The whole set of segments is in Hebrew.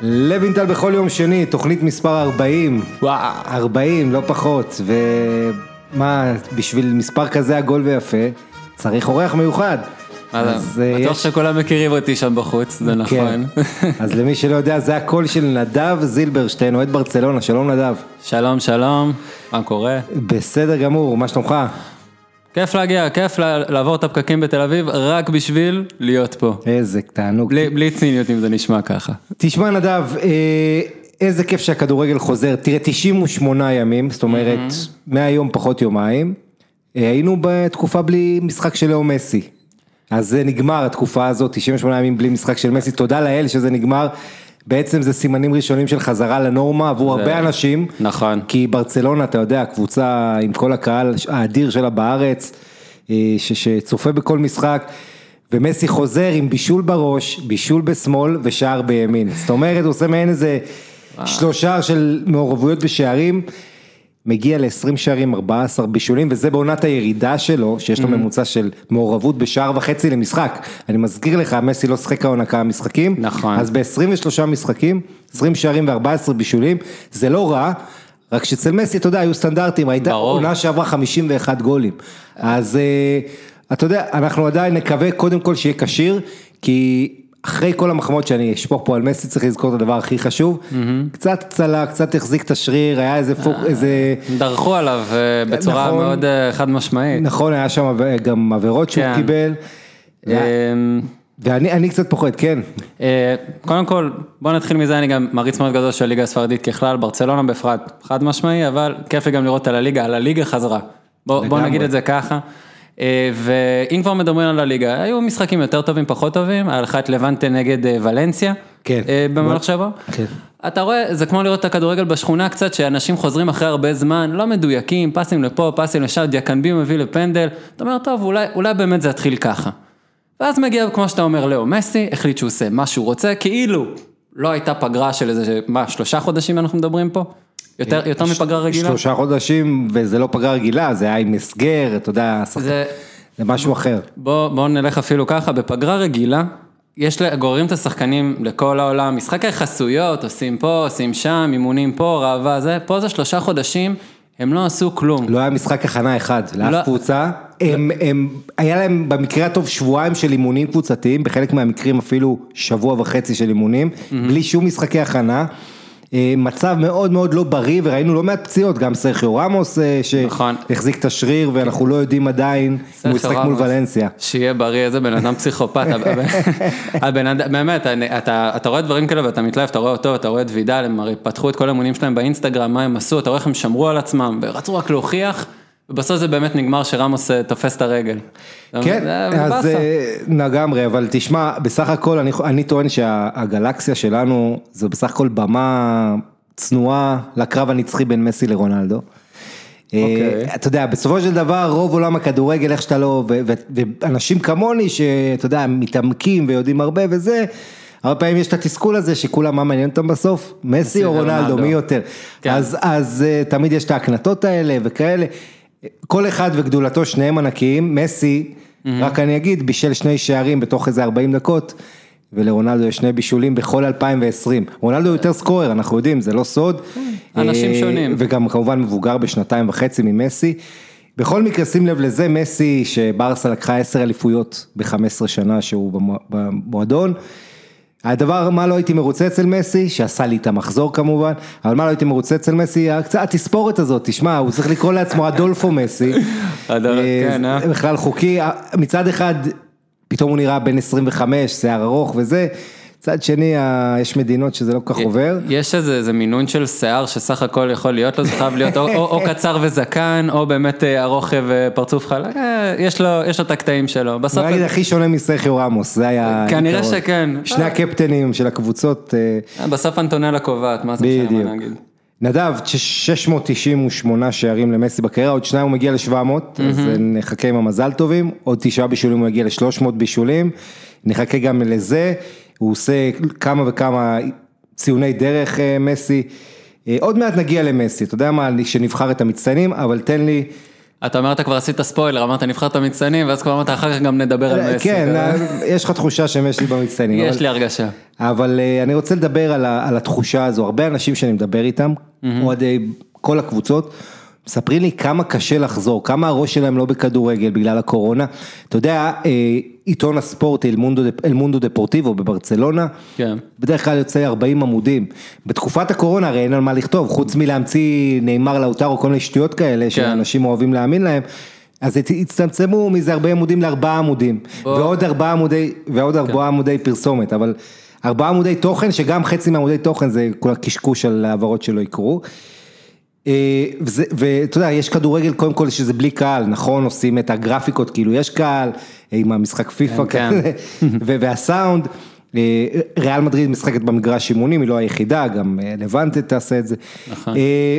לוינטל בכל יום שני, תוכנית מספר 40. וואו. 40, לא פחות. ומה, בשביל מספר כזה עגול ויפה, צריך אורח מיוחד. אז אה, בטוח שכולם מכירים אותי שם בחוץ, זה כן. נכון. אז למי שלא יודע, זה הקול של נדב זילברשטיין, אוהד ברצלונה, שלום נדב. שלום, שלום, מה קורה? בסדר גמור, מה שלומך? כיף להגיע, כיף לעבור את הפקקים בתל אביב, רק בשביל להיות פה. איזה תענוג. בלי בלי ציניות אם זה נשמע ככה. תשמע נדב, אה, איזה כיף שהכדורגל חוזר, תראה 98 ימים, זאת אומרת מהיום פחות יומיים, אה, היינו בתקופה בלי משחק של לאו מסי, אז זה נגמר התקופה הזאת, 98 ימים בלי משחק של מסי, תודה לאל שזה נגמר, בעצם זה סימנים ראשונים של חזרה לנורמה עבור הרבה אנשים, נכון. כי ברצלונה אתה יודע, קבוצה עם כל הקהל האדיר שלה בארץ, אה, ש- שצופה בכל משחק. ומסי חוזר עם בישול בראש, בישול בשמאל ושער בימין. זאת אומרת, הוא עושה מעין איזה שלושה של מעורבויות בשערים, מגיע ל-20 שערים, 14 בישולים, וזה בעונת הירידה שלו, שיש לו ממוצע של מעורבות בשער וחצי למשחק. אני מזכיר לך, מסי לא שיחק העונה כמה משחקים. נכון. אז ב-23 משחקים, 20 שערים ו-14 בישולים, זה לא רע. רק שאצל מסי, אתה יודע, היו סטנדרטים, הייתה. עונה שעברה 51 גולים. אז אה, אתה יודע, אנחנו עדיין נקווה קודם כל שיהיה כשיר, כי אחרי כל המחמאות שאני אשפוך פה על מסי, צריך לזכור את הדבר הכי חשוב. קצת צלה, קצת החזיק את השריר, היה איזה פוק, איזה... דרכו עליו אה, בצורה נכון. מאוד אה, חד משמעית. נכון, היה שם גם עבירות שהוא כן. קיבל. אמ, ואני אני קצת פוחד, כן. אה, קודם כל, בוא נתחיל מזה, אני גם מעריץ מאוד גדול של הליגה הספרדית ככלל, ברצלונה בפרט, חד משמעי, אבל כיף לי גם לראות על הליגה, על הליגה חזרה. בוא. נגיד את זה ככה. אה, ואם כבר מדברים על הליגה, היו משחקים יותר טובים, פחות טובים, היה לך את לבנטה נגד אה, ולנסיה, כן. אה, במהלך שבוע. כן. אתה רואה, זה כמו לראות את הכדורגל בשכונה קצת, שאנשים חוזרים אחרי הרבה זמן, לא מדויקים, פסים לפה, פסים לשם, דיאקנבי מביא לפנדל, אתה אומר, טוב, אולי, אולי באמת זה יתחיל ככה. ואז מגיע, כמו שאתה אומר, לאו מסי, החליט שהוא עושה מה שהוא רוצה, כאילו לא הייתה פגרה של איזה, מה, שלושה חודשים אנחנו מדברים פה? יותר, יותר מפגרה רגילה? שלושה חודשים, וזה לא פגרה רגילה, זה היה עם הסגר, אתה יודע, זה, זה משהו אחר. בוא, בוא נלך אפילו ככה, בפגרה רגילה, יש, גוררים את השחקנים לכל העולם, משחקי חסויות, עושים פה, עושים שם, אימונים פה, ראווה זה, פה זה שלושה חודשים, הם לא עשו כלום. לא היה משחק הכנה אחד לאף לא. קבוצה, הם, הם, היה להם במקרה הטוב שבועיים של אימונים קבוצתיים, בחלק מהמקרים אפילו שבוע וחצי של אימונים, בלי שום משחקי הכנה. אה, מצב מאוד מאוד לא בריא וראינו לא מעט פציעות, גם סרחיו רמוס אה, נכון. שהחזיק את השריר ואנחנו לא יודעים עדיין אם הוא ישחק מול ולנסיה. שיהיה בריא, איזה בן אדם פסיכופת. באמת, אתה רואה דברים כאלה ואתה מתלהב, אתה רואה אותו, אתה רואה את וידל, הם הרי פתחו את כל האמונים שלהם באינסטגרם, מה הם עשו, אתה רואה איך הם שמרו על עצמם, ורצו רק להוכיח, ובסוף זה באמת נגמר שרמוס אה, תופס את הרגל. כן, זה אז באסה. אה, לגמרי, אבל תשמע, בסך הכל אני, אני טוען שהגלקסיה שלנו זה בסך הכל במה צנועה לקרב הנצחי בין מסי לרונלדו. אה, אוקיי. אתה יודע, בסופו של דבר רוב עולם הכדורגל, איך שאתה לא, ואנשים כמוני שאתה יודע, מתעמקים ויודעים הרבה וזה, הרבה פעמים יש את התסכול הזה שכולם, מה מעניין אותם בסוף? מסי או רונלדו. מי יותר? כן. אז, אז אה, תמיד יש את ההקנטות האלה וכאלה. כל אחד וגדולתו, שניהם ענקיים, מסי, רק אני אגיד, בישל שני שערים בתוך איזה 40 דקות, ולרונלדו יש שני בישולים בכל 2020. רונלדו יותר סקורר, אנחנו יודעים, זה לא סוד. אנשים אה, שונים. וגם כמובן מבוגר בשנתיים וחצי ממסי. בכל מקרה, שים לב לזה, מסי, שברסה לקחה 10 אליפויות ב-15 שנה שהוא במו- במועדון. הדבר, מה לא הייתי מרוצה אצל מסי, שעשה לי את המחזור כמובן, אבל מה לא הייתי מרוצה אצל מסי, התספורת הזאת, תשמע, הוא צריך לקרוא לעצמו אדולפו מסי. אה, כן, אה? בכלל חוקי, מצד אחד, פתאום הוא נראה בן 25, שיער ארוך וזה, מצד שני, יש מדינות שזה לא כל כך עובר. יש איזה, איזה מינון של שיער שסך הכל יכול להיות לו, זה חייב להיות או, או, או קצר וזקן, או באמת אה, ארוך ופרצוף חלק, אה, יש לו, יש לו את הקטעים שלו, בסוף, נגיד הכי שונה מסרחיו רמוס, זה היה... כנראה. שכן. שני הקפטנים של הקבוצות, אה, אה, בסוף אנטונלה קובעת, מה זה משנה. מה נגיד. נדב, 698 שערים למסי בקריירה, עוד שניים הוא מגיע ל-700, אז נחכה עם המזל טובים, עוד תשעה בישולים הוא יגיע ל-300 בישולים, נחכה גם לזה, הוא עושה כמה וכמה ציוני דרך אה, מסי, אה, עוד מעט נגיע למסי, אתה יודע מה, שנבחר את המצטיינים, אבל תן לי אתה אמרת כבר עשית ספוילר, אמרת נבחרת מצטיינים, ואז כבר אמרת אחר כך גם נדבר על מסי. כן, יש לך תחושה שמסי במצטיינים. יש לי הרגשה. אבל אה, אני רוצה לדבר על, התחושה הזו, הרבה אנשים שאני מדבר איתם, אוהדי כל הקבוצות, מספרים לי כמה קשה לחזור, כמה הראש שלהם לא בכדורגל בגלל הקורונה. אתה יודע, אה, עיתון הספורט אל מונדו, דפורטיבו בברצלונה, כן. בדרך כלל יוצא 40 עמודים. בתקופת הקורונה הרי אין על מה לכתוב, חוץ מלהמציא נאמר לאוטרו, כל מיני שטויות כאלה שאנשים אוהבים להאמין להם. אז הצטמצמו מזה 40 עמודים לארבעה עמודים, בוא. ועוד ארבעה עמודי, ועוד ארבעה עמודי פרסומת, אבל ארבעה עמודי תוכן, שגם חצי מעמודי תוכן זה כל הקשקוש על העברות שלא יקרו. אה, ואתה יודע, יש כדורגל קודם כל שזה בלי קהל, נכון, עושים את הגרפיקות, כאילו יש קהל, עם המשחק פיפא כן, ו- והסאונד, אה, ריאל מדריד משחקת במגרש אימונים, היא לא היחידה, גם אה, לבנטה תעשה את זה. נכון. אה,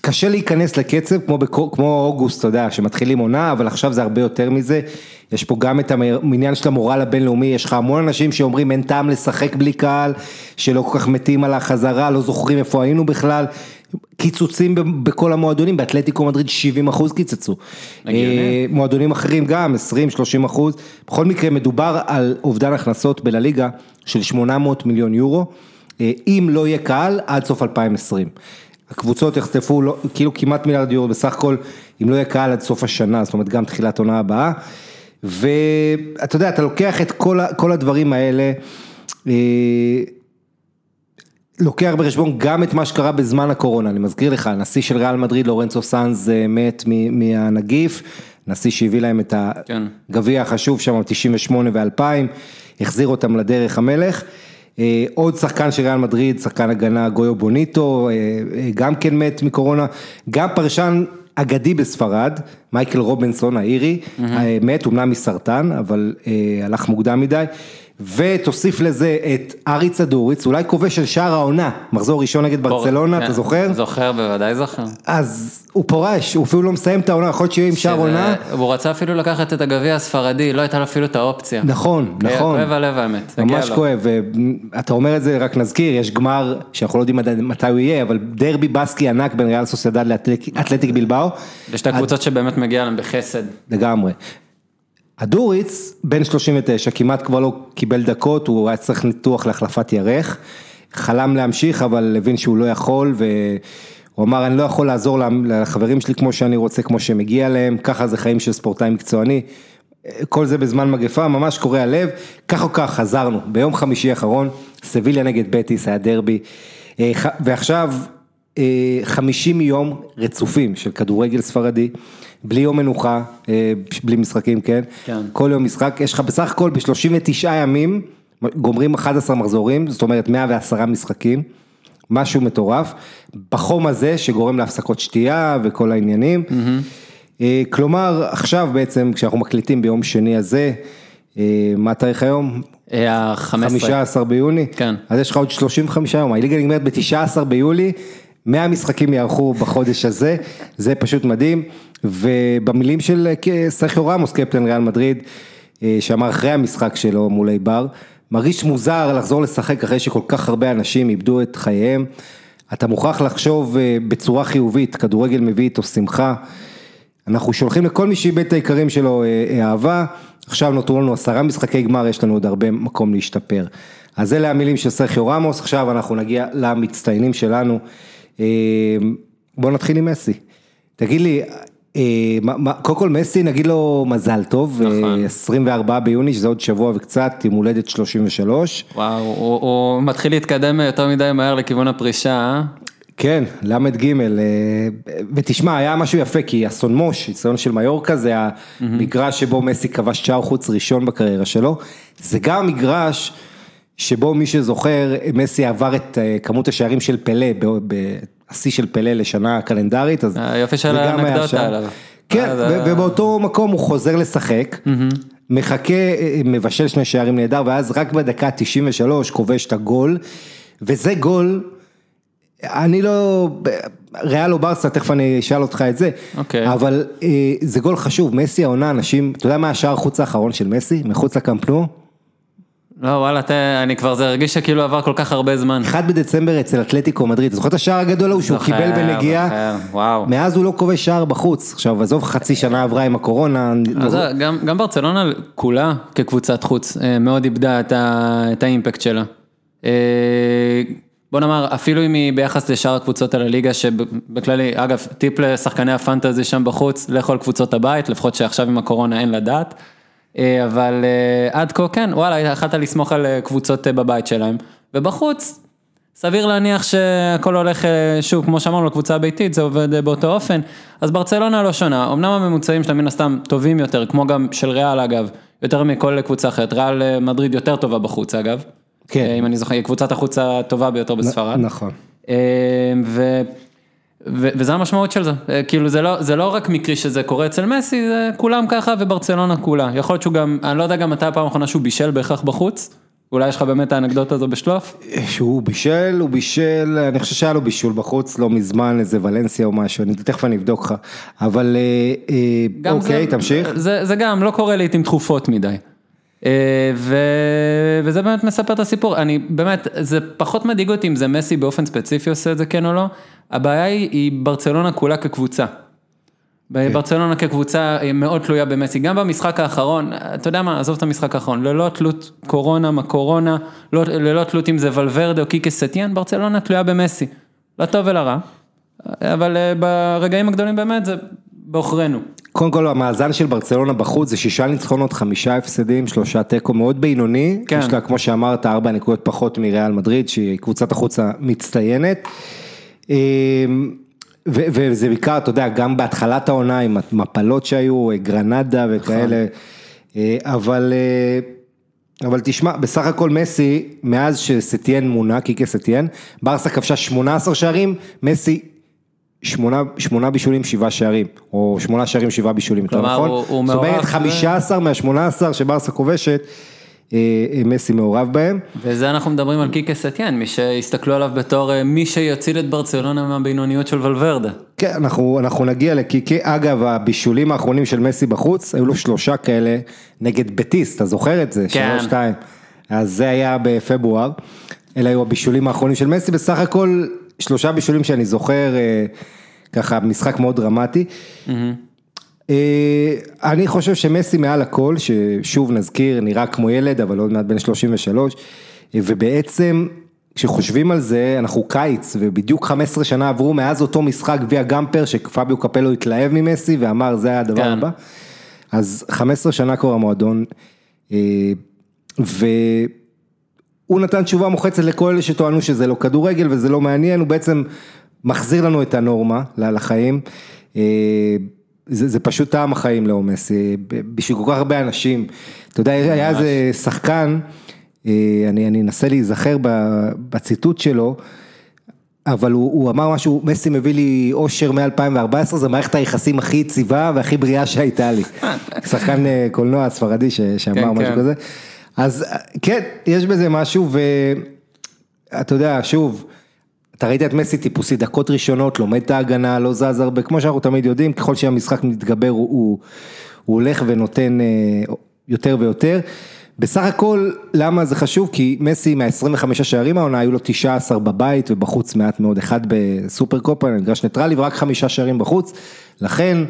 קשה להיכנס לקצב כמו, בקו- כמו אוגוסט, אתה יודע, שמתחילים עונה, אבל עכשיו זה הרבה יותר מזה. יש פה גם את העניין של המורל הבינלאומי, יש לך המון אנשים שאומרים אין טעם לשחק בלי קהל, שלא כל כך מתים על החזרה, לא זוכרים איפה היינו בכלל. קיצוצים בכל המועדונים, באתלטיקו מדריד 70 אחוז קיצצו. הגיוני. אה, מועדונים אחרים גם, 20-30 אחוז. בכל מקרה מדובר על אובדן הכנסות בלליגה של 800 מיליון יורו, אה, אם לא יהיה קהל עד סוף 2020. הקבוצות יחטפו לא, כאילו כמעט מיליארד יורו בסך הכל, אם לא יהיה קהל עד סוף השנה, זאת אומרת גם תחילת עונה הבאה. ואתה יודע, אתה לוקח את כל, כל הדברים האלה, אה, לוקח בחשבון גם את מה שקרה בזמן הקורונה, אני מזכיר לך, הנשיא של ריאל מדריד, לורנצו סאנז, אה, מת מהנגיף, נשיא שהביא להם את כן. הגביע החשוב שם, 98 ו-2000, החזיר אותם לדרך המלך. אה, עוד שחקן של ריאל מדריד, שחקן הגנה גויו בוניטו, אה, גם כן מת מקורונה, גם פרשן אגדי בספרד, מייקל רובינסון האירי, אה, מת אומנם מסרטן, אבל הלך מוקדם מדי. ותוסיף לזה את ארי צדוריץ, אולי כובש של שער העונה, מחזור ראשון נגד ברצלונה, אתה כן, זוכר? זוכר, בוודאי זוכר. אז הוא פורש, הוא אפילו לא מסיים את העונה, יכול להיות שיהיה עם שער עונה. הוא רצה אפילו לקחת את הגביע הספרדי, לא הייתה לו אפילו את האופציה. נכון, כן, נכון. כואב הלב האמת. ממש. כואב, ואתה אומר את זה, רק נזכיר, יש גמר שאנחנו לא יודעים מתי הוא יהיה, אבל דרבי בסקי ענק בין ריאל סוסיידד לאתלטיק בלבאו, זה שתי קבוצות שבאמת מגיע להם בחסד. לגמרי. הדוריץ, בן 39, כמעט כבר לא קיבל דקות, הוא היה צריך ניתוח להחלפת ירך, חלם להמשיך, אבל הבין שהוא לא יכול, והוא אמר, אני לא יכול לעזור לחברים שלי כמו שאני רוצה, כמו שמגיע להם, ככה זה חיים של ספורטאי מקצועני. כל זה בזמן מגפה, ממש קורע לב, כך או כך חזרנו, ביום חמישי האחרון, סביליה נגד בטיס, היה דרבי, אה, ועכשיו אה, 50 יום רצופים של כדורגל ספרדי, בלי יום מנוחה, אה, בלי משחקים, כן? כן. כל יום משחק, יש לך בסך הכל ב-39 ימים, גומרים 11 מחזורים, זאת אומרת 110 משחקים, משהו מטורף, בחום הזה שגורם להפסקות שתייה וכל העניינים. אה, כלומר, עכשיו בעצם, כשאנחנו מקליטים ביום שני הזה, אה, מה התאריך היום? אה, ה-15. 15 ביוני? כן. אז יש לך עוד 35 יום, הליגה נגמרת ב-19 ביולי, 100 משחקים יערכו בחודש הזה, זה פשוט מדהים, ובמילים של אה, סרחיו רמוס, קפטן ריאל מדריד, אה, שאמר אחרי המשחק שלו מול איבר, מרגיש מוזר לחזור לשחק אחרי שכל כך הרבה אנשים איבדו את חייהם, אתה מוכרח לחשוב אה, בצורה חיובית, כדורגל מביא איתו שמחה. אנחנו שולחים לכל מי שאיבד את היקרים שלו אה, אה, אהבה, עכשיו נותרו לנו עשרה משחקי גמר, יש לנו עוד הרבה מקום להשתפר. אז אלה המילים של סרחיו רמוס, עכשיו אנחנו נגיע למצטיינים שלנו. אה, בוא נתחיל עם מסי. תגיד לי, אה, קודם כל מסי נגיד לו מזל טוב, נכון. אה, 24 ביוני, שזה עוד שבוע וקצת, עם הולדת 33. וואו, הוא, הוא מתחיל להתקדם יותר מדי מהר לכיוון הפרישה, אה? כן, ל"ג, אה, ותשמע, היה משהו יפה, כי אסון מוש, ניסיון של מיורקה, זה המגרש שבו מסי כבש שער חוץ ראשון בקריירה שלו, זה גם המגרש שבו מי שזוכר, מסי עבר את אה, כמות השערים של פלא, השיא של פלא לשנה קלנדרית, אז היופי של גם היה האנקדוטה. עליו. כן, אה, ובאותו מקום הוא חוזר לשחק, מחכה, אה, מבשל שני שערים נהדר, ואז רק בדקה 93 כובש את הגול, וזה גול, אני לא, ריאל או ברסה, תכף אני אשאל אותך את זה, אוקיי. אבל אה, זה גול חשוב, מסי העונה, אנשים, אתה יודע מה השער חוץ האחרון של מסי, מחוץ לקמפנו? לא, וואלה, תה, אני כבר, זה הרגיש שכאילו עבר כל כך הרבה זמן. 1 בדצמבר אצל אתלטיקו מדריד, זוכר את השער הגדול ההוא שהוא קיבל בנגיעה? וואו. מאז הוא לא כובש שער בחוץ. עכשיו, עזוב, חצי שנה עברה עם הקורונה. אז זה, גם, גם ברצלונה כולה כקבוצת חוץ אה, מאוד איבדה את, ה, את האימפקט שלה. אה, בוא נאמר, אפילו אם היא ביחס לשאר הקבוצות על הליגה, שבכללי, אגב, טיפ לשחקני הפנטזי שם בחוץ, לכל קבוצות הבית, לפחות שעכשיו עם הקורונה אין לדעת. אה, אבל אה, עד כה כן, וואלה, יכלת לסמוך על אה, קבוצות בבית שלהם. ובחוץ, סביר להניח שהכל הולך, שוב, כמו שאמרנו, לקבוצה הביתית, זה עובד באותו אופן. אז ברצלונה לא שונה, אמנם הממוצעים שלה מן הסתם טובים יותר, כמו גם של ריאל אגב, יותר מכל קבוצה אחרת. ריאל מדריד יותר טובה בחוץ אגב. כן. אם אני זוכר, היא קבוצת החוץ הטובה ביותר בספרד. נכון. ו... ו- וזה המשמעות של זה, אה, כאילו זה לא, זה לא רק מקרי שזה קורה אצל מסי, זה כולם ככה וברצלונה כולה, יכול להיות שהוא גם, אני לא יודע גם מתי הפעם האחרונה שהוא בישל בהכרח בחוץ, אולי יש לך באמת האנקדוטה הזו בשלוף? שהוא בישל, הוא בישל, אני חושב שהיה לו בישול בחוץ לא מזמן, איזה ולנסיה או משהו, אני תכף אני אבדוק לך, אבל אה, אה, אוקיי, זה, תמשיך. זה, זה גם לא קורה לעיתים תכופות מדי. אה, ו... וזה באמת מספר את הסיפור, אני באמת, זה פחות מדאיג אותי אם זה מסי באופן ספציפי עושה את זה כן או לא, הבעיה היא, היא ברצלונה כולה כקבוצה. ברצלונה כקבוצה היא מאוד תלויה במסי, גם במשחק האחרון, אתה יודע מה, עזוב את המשחק האחרון, ללא תלות קורונה, מה קורונה, לא, ללא תלות אם זה ולוורדה או קיקה סטיאן, ברצלונה תלויה במסי, לטוב ולרע, אבל אה, ברגעים הגדולים באמת זה בעוכרינו. קודם כל המאזן של ברצלונה בחוץ זה שישה ניצחונות, חמישה הפסדים, שלושה תיקו, מאוד בינוני, כן. יש לה כמו שאמרת ארבע נקודות פחות מריאל מדריד שהיא קבוצת החוץ המצטיינת. אמ, ו- וזה בעיקר, אתה יודע, גם בהתחלת העונה עם המפלות שהיו, גרנדה וכאלה, אה, אבל, אה, אבל תשמע, בסך הכל מסי, מאז שסטיאן מונה, קיקה סטיאן, ברסה כבשה 18 שערים, מסי שמונה, שמונה בישולים, שבעה שערים, או שמונה שערים, שבעה בישולים, יותר כלומר, נכון? הוא- הוא זאת אומרת, מעורב ב- 15 מה-18 שברסה כובשת, אה, אה, מסי מעורב בהם. וזה אנחנו מדברים על קיקה סטיאן, מי שהסתכלו עליו בתור אה, מי שיציל את ברצלונה מהבינוניות של ולוורדה. כן, אנחנו, אנחנו נגיע לקיקי, אגב, הבישולים האחרונים של מסי בחוץ, היו לו שלושה כאלה נגד בטיס, אתה זוכר את זה? כן. שלוש, שתיים. אז זה היה בפברואר, אלה היו הבישולים האחרונים של מסי, בסך הכל שלושה בישולים שאני זוכר, אה, ככה משחק מאוד דרמטי. אה, אני חושב שמסי מעל הכל, ששוב נזכיר, נראה כמו ילד, אבל עוד מעט בן 33, אה, ובעצם כשחושבים על זה, אנחנו קיץ, ובדיוק 15 שנה עברו מאז אותו משחק גביע גמפר, שפביו קפלו התלהב ממסי ואמר זה הדבר כן. הבא. אז 15 שנה כבר המועדון, אה, והוא נתן תשובה מוחצת לכל אלה שטוענו שזה לא כדורגל וזה לא מעניין, הוא בעצם מחזיר לנו את הנורמה לחיים. אה, זה, זה פשוט טעם החיים לאו מסי, בשביל כל כך הרבה אנשים. אתה יודע, היה איזה שחקן, אה, אני, אני אנסה להיזכר בציטוט שלו, אבל הוא, הוא אמר משהו, מסי מביא לי אושר מ-2014, זה מערכת היחסים הכי יציבה והכי בריאה שהייתה לי. שחקן אה, קולנוע ספרדי ש, שאמר כן, משהו כן. כזה. אז כן, יש בזה משהו, ואתה יודע, שוב, אתה ראית את מסי טיפוסי, דקות ראשונות, לומד את ההגנה, לא זז הרבה, כמו שאנחנו תמיד יודעים, ככל שהמשחק מתגבר הוא, הוא, הוא הולך ונותן אה, יותר ויותר. בסך הכל, למה זה חשוב? כי מסי מה-25 שערים העונה, היו לו 19 בבית ובחוץ מעט מאוד, אחד בסופר קופה, מגרש ניטרלי, ורק חמישה שערים בחוץ. לכן,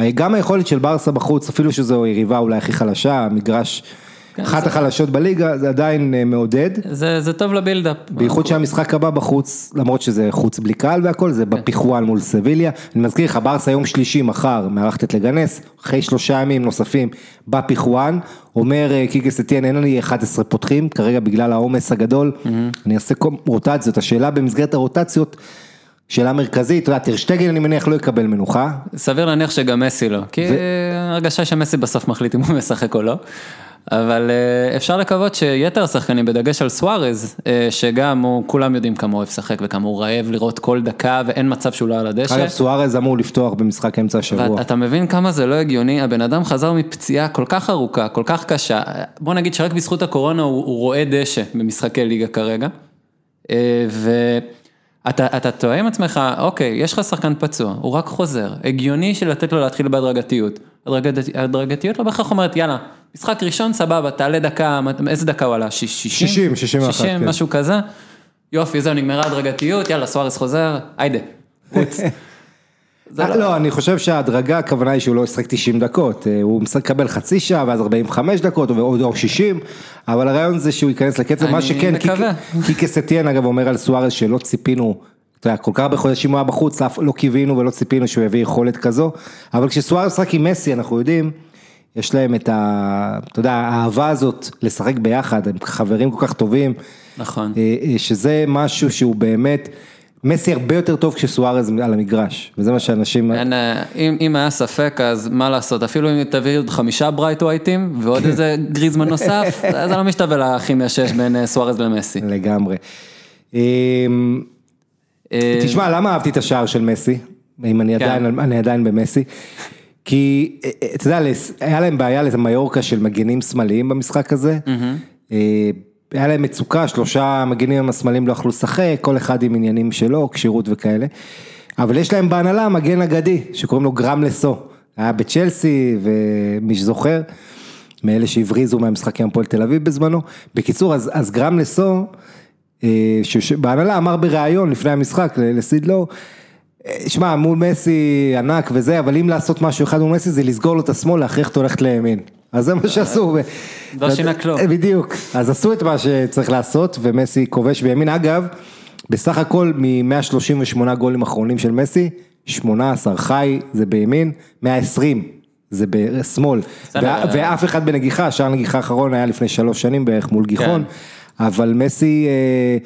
אה, גם היכולת של ברסה בחוץ, אפילו שזו יריבה אולי הכי חלשה, המגרש, אחת החלשות בליגה, זה עדיין אה, מעודד. זה, זה טוב לבילדאפ. בייחוד שהמשחק הבא בחוץ, למרות שזה חוץ בלי קהל והכל, זה בפיחואן מול סביליה. אני מזכיר לך, ברסה יום שלישי מחר מארחת לגנס, אחרי שלושה ימים נוספים בפיחואן, אומר אה, קיקה סטיאן, אין לי 11 פותחים, כרגע בגלל העומס הגדול, אני אעשה רוטציות, השאלה במסגרת הרוטציות, שאלה מרכזית, אתה יודע, טרשטגן אני מניח לא יקבל מנוחה, סביר להניח שגם מסי לא, כי הרגשה שמסי בסוף מחליט אם הוא משחק או לא. אבל אה, אפשר לקוות שיתר השחקנים, בדגש על סוארז, אה, שגם הוא, כולם יודעים כמה הוא אוהב לשחק וכמה הוא רעב לראות כל דקה ואין מצב שהוא לא על הדשא. אגב סוארז אמור לפתוח במשחק אמצע השבוע. ואתה מבין כמה זה לא הגיוני, הבן אדם חזר מפציעה כל כך ארוכה, כל כך קשה, בוא נגיד שרק בזכות הקורונה הוא, הוא רואה דשא במשחקי ליגה כרגע, אה, ואתה אתה תוהה עם עצמך, אוקיי, יש לך שחקן פצוע, הוא רק חוזר, הגיוני של לתת לו להתחיל בהדרגתיות, הדרגתיות לא בהכרח אומרת, יאללה, משחק ראשון סבבה, תעלה דקה, איזה דקה הוא עלה? 60? 60, 61, 60, כן. משהו כזה. יופי, זהו, נגמרה הדרגתיות, יאללה, סוארס חוזר, היידה, רוץ. אה, לא, אני חושב שההדרגה, הכוונה היא שהוא לא ישחק 90 דקות, אה, הוא מקבל חצי שעה ואז 45 דקות או או 60, אבל הרעיון זה שהוא ייכנס לקצב, מה שכן, מקווה. קיקה סטיאן אגב אומר על סוארז שלא ציפינו, אתה יודע, כל כך הרבה חודשים הוא היה בחוץ, לא קיווינו ולא ציפינו שהוא יביא יכולת כזו, אבל כשסוארז משחק עם מסי, אנחנו יודעים, יש להם את ה... אתה יודע, האהבה הזאת לשחק ביחד, הם חברים כל כך טובים, נכון. אה, שזה משהו שהוא באמת, מסי הרבה יותר טוב כשסוארז על המגרש, וזה מה שאנשים... אין, אה, אם, אם היה ספק אז מה לעשות, אפילו אם תביא עוד חמישה ברייט ווייטים ועוד. איזה גריזמן נוסף, זה לא משתווה לכימיה שיש בין אה, סוארז למסי. לגמרי. אמ, אה, תשמע, למה אהבתי את השער של מסי? אם אני כן. עדיין, אני עדיין במסי. כי, אתה יודע, היה להם בעיה למיורקה של מגנים שמאליים במשחק הזה. היה להם מצוקה, שלושה מגנים השמאליים לא יכלו לשחק, כל אחד עם עניינים שלו, כשירות וכאלה. אבל יש להם בהנהלה מגן אגדי, שקוראים לו גרם לסו. היה בצ'לסי, ומי שזוכר, מאלה שהבריזו מהמשחק עם הפועל תל אביב בזמנו. בקיצור, אז, אז גרם לסו, אה, שבהנהלה אמר בריאיון לפני המשחק לסידלו, אה, שמע, מול מסי ענק וזה, אבל אם לעשות משהו אחד מול מסי זה לסגור לו את השמאל, להכריח אותו ללכת לימין. אז זה מה שעשו. לא שינה כלום. בדיוק, אז עשו את מה שצריך לעשות, ומסי כובש בימין. אגב, בסך הכל מ-138 גולים אחרונים של מסי, 18 חי זה בימין, 120 זה בשמאל. וה- ואף אחד בנגיחה, שער נגיחה האחרון היה לפני שלוש שנים בערך מול גיחון, אבל מסי אה, אה, אה,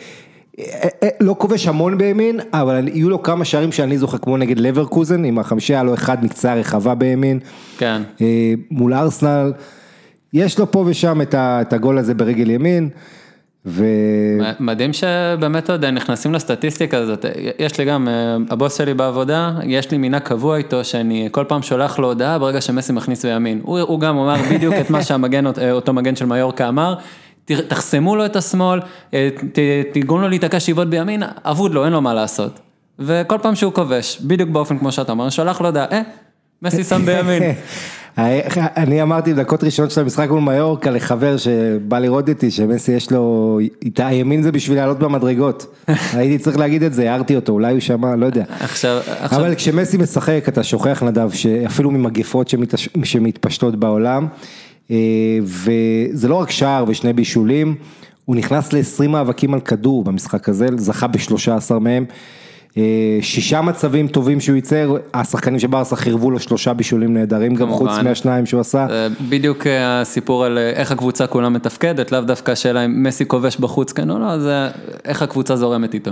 לא כובש המון בימין, אבל יהיו לו כמה שערים שאני זוכר, כמו נגד לברקוזן, עם החמישי היה לו אחד מקצה הרחבה בימין. כן. אה, מול ארסנל, יש לו פה ושם את הגול הזה ברגל ימין, ו... מדהים שבאמת, אתה יודע, נכנסים לסטטיסטיקה הזאת, יש לי גם, אה, הבוס שלי בעבודה, יש לי מנהג קבוע איתו, שאני כל פעם שולח לו הודעה ברגע שמסי מכניס בימין, הוא, הוא גם אמר בדיוק את מה שהמגן, אה, אותו מגן של מיורקה אמר, תחסמו לו את השמאל, אה, תגרום לו להיתקע שאיבות בימין, אבוד לו, אין לו מה לעשות. וכל פעם שהוא כובש, בדיוק באופן כמו שאתה אומר, שולח לו הודעה, אה, מסי שם בימין. אני אמרתי בדקות ראשונות של המשחק מול מיורקה לחבר שבא לראות איתי שמסי יש לו, הימין זה בשביל לעלות במדרגות, הייתי צריך להגיד את זה, הערתי אותו, אולי הוא שמע, לא יודע. עכשיו, עכשיו, אבל כשמסי משחק אתה שוכח נדב שאפילו ממגפות. שמתפשטות בעולם אה, וזה לא רק שער ושני בישולים, הוא נכנס ל-20 מאבקים על כדור במשחק הזה, זכה ב-13 מהם, אה, שישה מצבים טובים שהוא ייצר, השחקנים של ברסה חירבו לו שלושה בישולים נהדרים גם. חוץ מהשניים שהוא עשה. זה בדיוק אה, הסיפור על אה, איך הקבוצה כולה מתפקדת, לאו דווקא השאלה אם מסי כובש בחוץ כן או לא, זה איך הקבוצה זורמת איתו.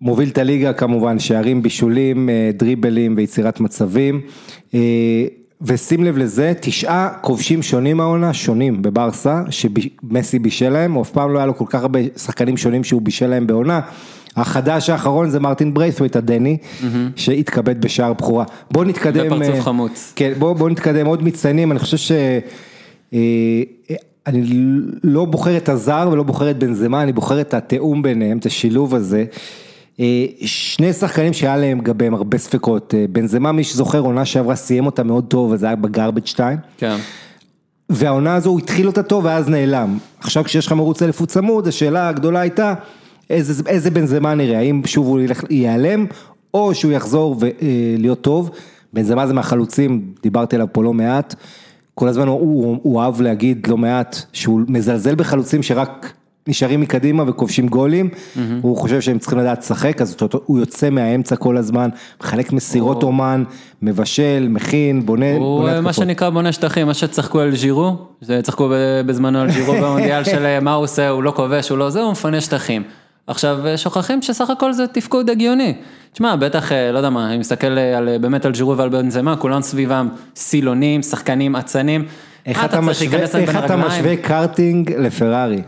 ומוביל את הליגה כמובן, שערים, בישולים, אה, דריבלים ויצירת מצבים. אה, ושים לב לזה, תשעה כובשים שונים העונה, שונים בברסה, שמסי בישל להם, אף פעם לא היה לו כל כך הרבה שחקנים שונים שהוא בישל להם בעונה. החדש האחרון זה מרטין בריית'וויט הדני, שהתכבד בשער בכורה. בואו נתקדם. ופרצוף אה, חמוץ. כן, בואו בוא נתקדם עוד מצטיינים, אני חושב ש... אה, אני לא בוחר את הזר ולא בוחר את בנזמה, אני בוחר את התיאום ביניהם, את השילוב הזה. אה, שני שחקנים שהיה להם לגביהם הרבה ספקות, אה, בנזמה מי שזוכר עונה שעברה סיים אותה מאוד טוב, וזה היה בגרבג' 2. כן. והעונה הזו הוא התחיל אותה טוב ואז נעלם. עכשיו כשיש לך מרוץ אליפות צמוד, השאלה הגדולה הייתה, איזה, איזה בנזמה נראה, האם שוב הוא ילך, ייעלם, או שהוא יחזור ולהיות טוב. בנזמה זה מהחלוצים, דיברתי עליו פה לא מעט, כל הזמן הוא, הוא, הוא אהב להגיד לא מעט, שהוא מזלזל בחלוצים שרק נשארים מקדימה וכובשים גולים, mm-hmm. הוא חושב שהם צריכים לדעת לשחק, אז הוא יוצא מהאמצע כל הזמן, מחלק מסירות הוא- אומן, מבשל, מכין, בונה, הוא בונה אה, מה התקפות. שנקרא בונה שטחים, מה שצחקו על ז'ירו, צחקו בזמנו על ז'ירו במונדיאל של אה, מה הוא עושה, הוא לא כובש, הוא לא זה, הוא מפנה שטחים. עכשיו אה, שוכחים שסך הכל זה תפקוד הגיוני. תשמע, בטח, לא יודע מה, אני מסתכל על, באמת על ז'ירו ועל בנזמה, כולם סביבם סילונים, שחקנים, אצנים. איך מה אתה אתה? משווה קרטינג לפרארי?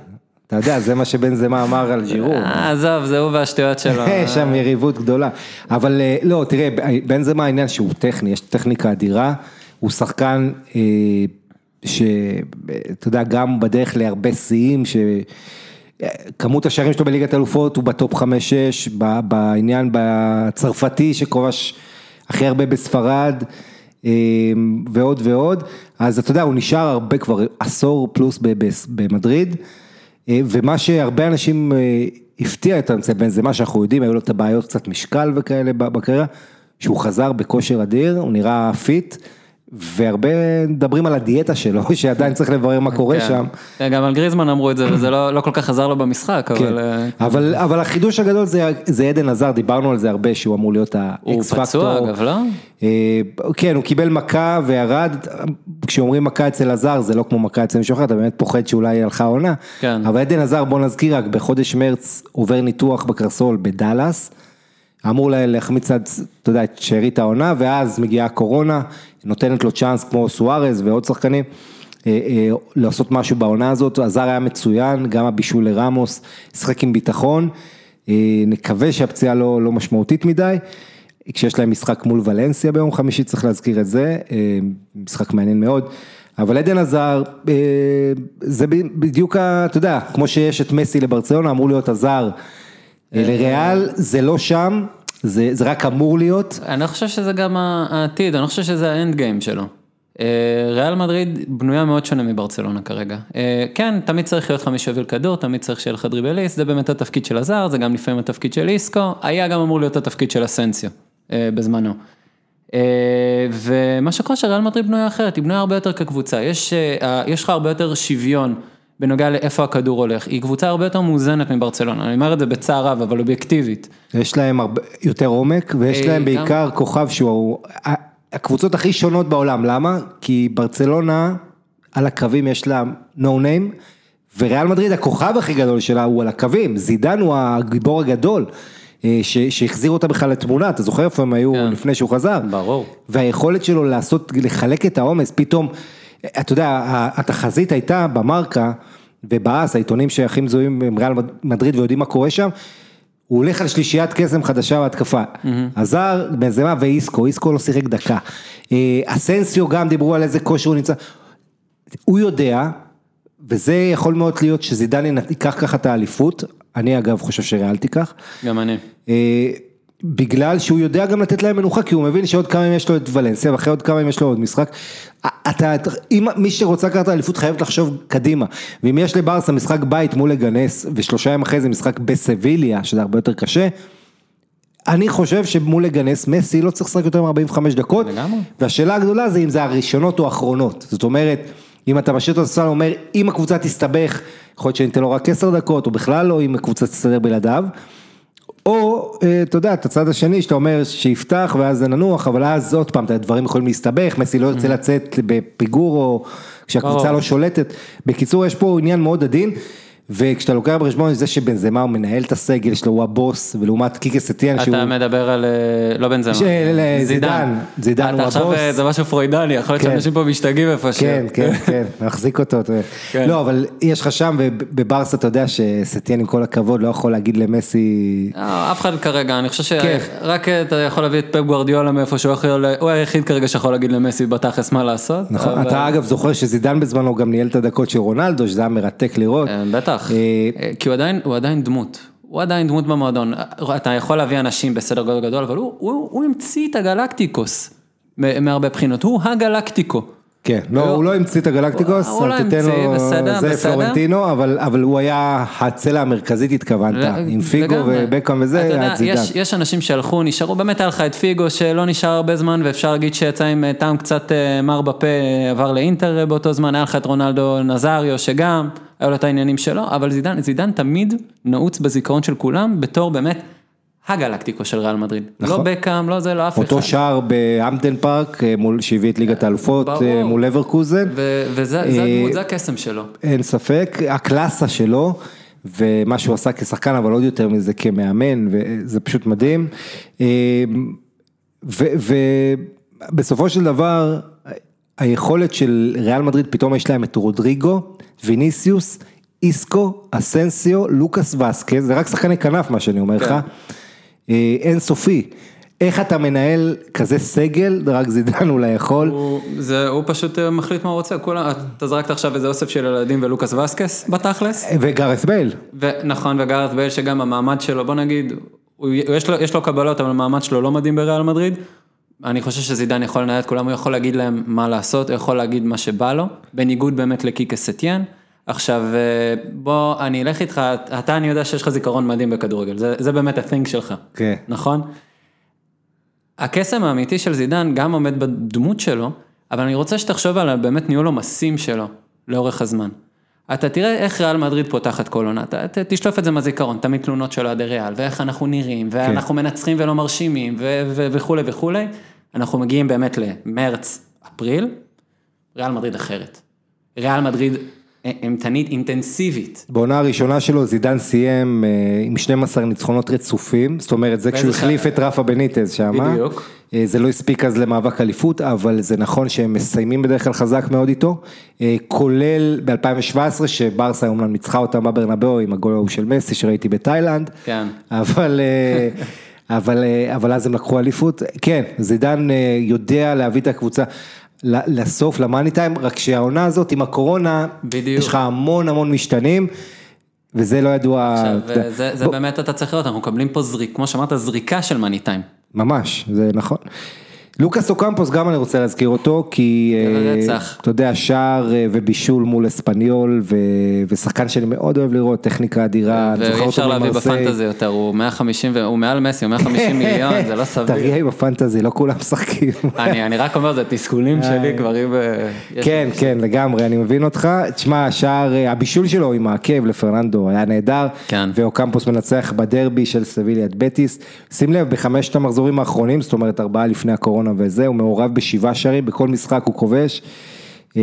אתה יודע, זה מה שבן זמה אמר על ג'ירו. עזוב, זה הוא והשטויות שלו. יש שם יריבות גדולה. אבל אה, לא, תראה, בן זמה העניין שהוא טכני, יש טכניקה אדירה, הוא שחקן אה, שאתה יודע, גם בדרך להרבה שיאים, ש... אה, כמות השערים שלו בליגת אלופות הוא בטופ 5-6, ב- בעניין בצרפתי שכובש הכי הרבה בספרד, ועוד ועוד, אז אתה יודע, הוא נשאר הרבה כבר עשור פלוס ב- ב- במדריד, ומה שהרבה אנשים אה, הפתיע את בן מה שאנחנו יודעים, היו לו את הבעיות קצת משקל וכאלה בקריירה, שהוא חזר בכושר אדיר, הוא נראה fit. והרבה מדברים על הדיאטה שלו, שעדיין צריך לברר מה קורה כן. שם. כן, גם על גריזמן אמרו את זה, וזה לא לא כל כך עזר לו במשחק, כן. אבל... אה, אבל, אבל החידוש הגדול זה, זה עדן עזר, דיברנו על זה הרבה, שהוא אמור להיות הוא האקס פקטור. פצוע אגב, לא? אה, כן, הוא קיבל מכה וירד, כשאומרים מכה אצל עזר זה לא כמו מכה אצל מישהו אחר, אתה באמת פוחד שאולי הלכה עונה. כן. אבל עדן עזר, בוא נזכיר רק, בחודש מרץ עובר ניתוח בקרסול בדאלאס, אמור לה- להחמיץ עד, אתה יודע, את שארית העונה, ואז מגיעה הקורונה, נותנת לו צ'אנס כמו סוארז ועוד שחקנים. אה, אה, לעשות משהו בעונה הזאת, עזר היה מצוין, גם הבישול לרמוס, משחק עם ביטחון, אה, נקווה שהפציעה לא, לא משמעותית מדי, כשיש להם משחק מול ולנסיה ביום חמישי, צריך להזכיר את זה, משחק מעניין מאוד, אבל עדן עזר, זה בדיוק, אתה יודע, כמו שיש את מסי לברצלונה, אמור להיות עזר לריאל, זה לא שם, זה, זה רק אמור להיות, אני חושב שזה גם העתיד, אני לא חושב שזה האנד גיים שלו. אה, ריאל מדריד בנויה מאוד שונה מברצלונה כרגע. אה, כן, תמיד צריך להיות חמיש יוביל כדור, תמיד צריך שיהיה לך דריבליסט, זה באמת התפקיד של הזר, זה גם לפעמים התפקיד של איסקו, היה גם אמור להיות התפקיד של אסנסיו אה, בזמנו. אה, ומה שקורה שריאל מדריד בנויה אחרת, היא בנויה הרבה יותר כקבוצה, יש, אה, יש לך הרבה יותר שוויון בנוגע לאיפה הכדור הולך, היא קבוצה הרבה יותר מאוזנת מברצלונה, אני אומר את זה בצער רב, אבל אובייקטיבית. יש להם הרבה, יותר עומק, ויש אה, להם בעיקר כוכב שהוא הקבוצות הכי שונות בעולם, למה? כי ברצלונה, על הקווים יש לה no name, וריאל מדריד הכוכב הכי גדול שלה הוא על הקווים, זידן הוא הגיבור הגדול, אה, ש- שהחזיר אותה בכלל לתמונה, אתה זוכר איפה הם היו כן. לפני שהוא חזר? ברור. והיכולת שלו לעשות, לחלק את העומס, פתאום, אתה יודע, התחזית הייתה במרקה ובאס, העיתונים שהכי מזוהים עם ריאל מדריד ויודעים מה קורה שם, הוא הולך על שלישיית קסם חדשה בהתקפה. עזר, בנזמה ואיסקו, איסקו לא שיחק דקה. אה, אסנסיו גם דיברו על איזה כושר הוא נמצא. הוא יודע, וזה יכול מאוד להיות שזידן ייקח ככה את האליפות, אני אגב חושב שריאל תיקח. גם אני. בגלל שהוא יודע גם לתת להם מנוחה, כי הוא מבין שעוד כמה ימים יש לו את ולנסיה, ואחרי עוד כמה ימים יש לו עוד משחק. אתה, אם מי שרוצה לקחת את האליפות חייבת לחשוב קדימה, ואם יש לברסה משחק בית מול לגנס, ושלושה ימים אחרי זה משחק בסביליה, שזה הרבה יותר קשה, אני חושב שמול לגנס, מסי לא צריך לשחק יותר מ-45 דקות, לגמרי. והשאלה הגדולה זה אם זה הראשונות או האחרונות, זאת אומרת, אם אתה משאיר אותו לספסל, אומר, אם הקבוצה תסתבך, יכול להיות שניתן לו רק 10 דקות, או בכלל לא, אם הקבוצה תסתדר בלעדיו, או, אה, אתה יודע, את הצד השני, שאתה אומר שיפתח ואז זה ננוח, אבל אז עוד פעם, הדברים יכולים להסתבך, מסי לא ירצה לצאת בפיגור, או כשהקבוצה. לא שולטת. בקיצור, יש פה עניין מאוד עדין, וכשאתה לוקח בחשבון את זה שבנזמה הוא מנהל את הסגל שלו, הוא הבוס, ולעומת קיקה סטיאן שהוא... אתה מדבר על, אה, לא זמן, של, אה, זידן, זידן הוא אתה עכשיו, הבוס. אה, זה משהו פרוידני, יכול להיות כן. שאנשים פה משתגעים איפשהו. כן, כן, כן, מחזיק אותו. כן. לא, אבל יש לך שם, ובברסה אתה יודע שסטיאן עם כל הכבוד לא יכול להגיד למסי... אה, אף אחד כרגע, אני חושב כן. שרק אתה יכול להביא את פפ גוורדיולה מאיפה שהוא יכול, הוא היחיד כרגע שיכול להגיד למסי בתכלס מה לעשות. נכון, אתה אגב זוכר שזידן בזמנו גם ניהל את הדקות של רונלדו, שזה היה מרתק לראות. אה, בטח, אה, אה, כי הוא עדיין, הוא עדיין דמות, הוא עדיין דמות במועדון, אתה יכול להביא אנשים בסדר גודל גדול, אבל הוא, הוא, הוא המציא את הגלקטיקוס, מהרבה בחינות, הוא הגלקטיקו. כן, לא, הוא לא המציא את הגלקטיקוס, הוא לא המציא, לו, בסדר, זה בסדר. פלורנטינו, אבל אבל הוא היה הצלע המרכזית התכוונת, עם פיגו. ובקאם וזה, היה את זידן. יש, אנשים שהלכו, נשארו, באמת היה לך את פיגו שלא נשאר הרבה זמן, ואפשר להגיד שיצא עם אה, טעם קצת אה, מר בפה, אה, עבר לאינטר באותו זמן, היה לך את רונלדו נזריו שגם, היו לו את העניינים שלו, אבל זידן תמיד נעוץ בזיכרון של כולם, בתור באמת הגלקטיקו של ריאל מדריד. לא נכון. בקאם, לא זה, לא אף אחד. אותו שער באמפטן פארק, אה, מול- שהביא את ליגת האלופות. אה, מול לברקוזן. ו- וזה זה הקסם שלו. אין ספק, הקלאסה שלו, ומה שהוא עשה כשחקן, אבל עוד יותר מזה כמאמן, וזה פשוט מדהים. ובסופו של דבר, היכולת של ריאל מדריד, פתאום יש להם את רודריגו, ויניסיוס, איסקו, אסנסיו, לוקאס וסקז, זה רק שחקני כנף מה שאני אומר לך, אה, אין סופי. איך אתה מנהל כזה סגל, רק זידן אולי יכול. הוא, זה, הוא פשוט אה, מחליט מה הוא רוצה, כולם, אתה זרקת עכשיו איזה אוסף של ילדים ולוקאס וסקס בתכלס, וגארת' בייל. ונכון וגארת בייל שגם המעמד שלו, בוא נגיד, הוא, יש, לו, יש לו קבלות אבל המעמד שלו לא מדהים בריאל מדריד, אני חושב שזידן יכול לנהל את כולם, הוא יכול להגיד להם מה לעשות, הוא יכול להגיד מה שבא לו, בניגוד באמת לקיקה סטיאן. עכשיו, אה, בוא, אני אלך איתך, אתה, אני יודע שיש לך זיכרון מדהים בכדורגל, זה, זה באמת ה-thing שלך, כן. נכון? הקסם האמיתי של זידן גם עומד בדמות שלו, אבל אני רוצה שתחשוב על באמת ניהול עומסים שלו לאורך הזמן. אתה תראה איך ריאל מדריד פותחת כל עונה, תשלוף את זה מהזיכרון, תמיד תלונות של אוהדי ריאל, ואיך אנחנו נראים, ואנחנו מנצחים ולא מרשימים, וכולי וכולי. אנחנו מגיעים באמת למרץ, אפריל, ריאל מדריד אחרת. ריאל מדריד אימתנית, אינטנסיבית. בעונה הראשונה שלו זידן סיים אה, עם 12 ניצחונות רצופים, זאת אומרת זה כשהוא החליף את רפה בניטז שם, בדיוק. אה, זה לא הספיק אז למאבק אליפות, אבל זה נכון שהם מסיימים בדרך כלל חזק מאוד איתו, אה, כולל ב-2017 שברסה אומנם ניצחה אותם בברנבאו עם הגול ההוא של מסי שראיתי בתאילנד, כן. אבל, אבל, אבל אז הם לקחו אליפות, כן, זידן יודע להביא את הקבוצה. לסוף, למאני טיים, רק שהעונה הזאת עם הקורונה, בדיוק. יש לך המון המון משתנים, וזה לא ידוע, עכשיו, אתה זה, זה בוא, באמת אתה צריך לראות, אנחנו מקבלים פה זריק, כמו שאמרת, זריקה של מאני טיים. ממש, זה נכון. לוקאס אוקמפוס גם אני רוצה להזכיר אותו, כי אה. אתה יודע, שער אה, ובישול מול אספניול, ו- ושחקן שאני מאוד אוהב לראות, טכניקה אדירה, אני זוכר ואי אותו אפשר להביא ממרסיי. בפנטזי יותר, הוא 150, ו- הוא מעל מסי, הוא 150 מיליון, זה לא סביר. תרגיע עם הפנטזי, לא כולם משחקים. אני, אני רק אומר, זה תסכולים שלי כבר אם... אה, כן, כן, לגמרי, אני מבין אותך. תשמע, השער, אה, הבישול שלו עם העקב לפרננדו היה נהדר. כן. ואוקמפוס מנצח בדרבי של סביליה את בטיס. שים לב, בחמשת המחזורים האחרונים, זאת אומרת ארבעה לפני הקורונה וזה, הוא מעורב בשבעה שערים, בכל משחק הוא כובש. אה,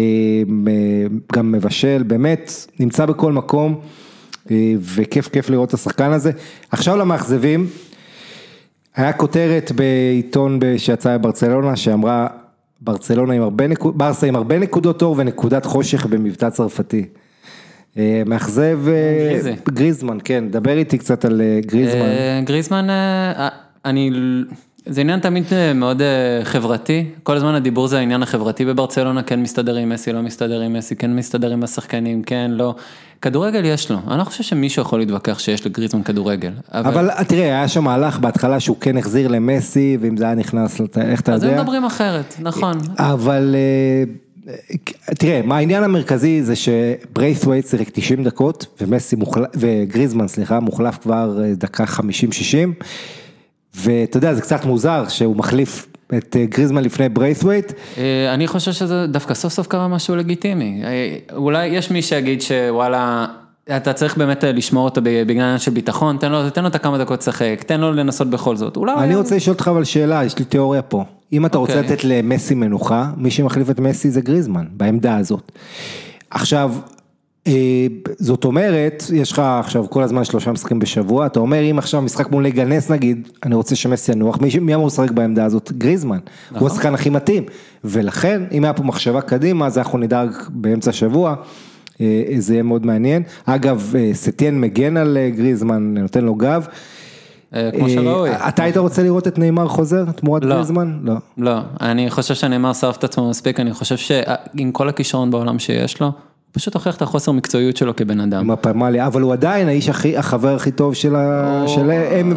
גם מבשל, באמת, נמצא בכל מקום. אה, וכיף כיף לראות את השחקן הזה. עכשיו למאכזבים. היה כותרת בעיתון שיצא בברצלונה שאמרה ברצלונה עם הרבה נקודות, ברסה עם הרבה נקודות אור ונקודת חושך במבטא צרפתי. אה, מאכזב. גריזמן, כן, דבר איתי קצת על גריזמן. גריזמן, אני, זה עניין תמיד אה, מאוד אה, חברתי, כל הזמן הדיבור זה העניין החברתי בברצלונה, כן מסתדר עם מסי, לא מסתדר עם מסי, כן מסתדר עם השחקנים, כן, לא. כדורגל יש לו, אני לא חושב שמישהו יכול להתווכח שיש לגריזמן כדורגל. אבל אה, תראה, היה שם מהלך בהתחלה שהוא כן החזיר למסי, ואם זה היה נכנס, איך אתה אז הם יודע? מדברים אחרת, נכון. אבל אה, תראה, מה העניין המרכזי זה שברייסווייט שיחק 90 דקות ומסי מוחלף, וגריזמן סליחה, מוחלף כבר דקה 50-60 ואתה יודע זה קצת מוזר שהוא מחליף את אה, גריזמן לפני ברייסווייט, אה, אני חושב שזה דווקא סוף סוף קרה משהו לגיטימי. אה, אולי יש מי שיגיד שוואלה, אתה צריך באמת לשמור אותו בגלל של ביטחון, תן לו, תן לו את הכמה דקות לשחק, תן לו לנסות בכל זאת. אולי... אני רוצה לשאול אותך אבל שאלה, יש לי תיאוריה פה, אם אתה רוצה אוקיי. לתת למסי מנוחה, מי שמחליף את מסי זה גריזמן, בעמדה הזאת. עכשיו, זאת אומרת, יש לך עכשיו כל הזמן שלושה משחקים בשבוע, אתה אומר אם עכשיו משחק מול ליגה נס נגיד, אני רוצה שמסי ינוח, מי, מי אמור לשחק בעמדה הזאת? גריזמן, הוא השחקן הכי מתאים, ולכן אם היה פה מחשבה קדימה, אז אנחנו נדאג באמצע השבוע. אה, זה יהיה מאוד מעניין. אגב, אה, סטיאן מגן על אה, גריזמן, נותן לו גב. אה, כמו שראוי. אה, אתה היית רוצה לראות את נאמר חוזר תמורת לא. גריזמן? לא. לא, אני חושב שנאמר שרף את עצמו מספיק, אני חושב שעם כל הכישרון בעולם שיש לו, פשוט הוכיח את החוסר מקצועיות שלו כבן אדם. עם הפמליה, אבל הוא עדיין האיש הכי, החבר הכי טוב של ה- או- של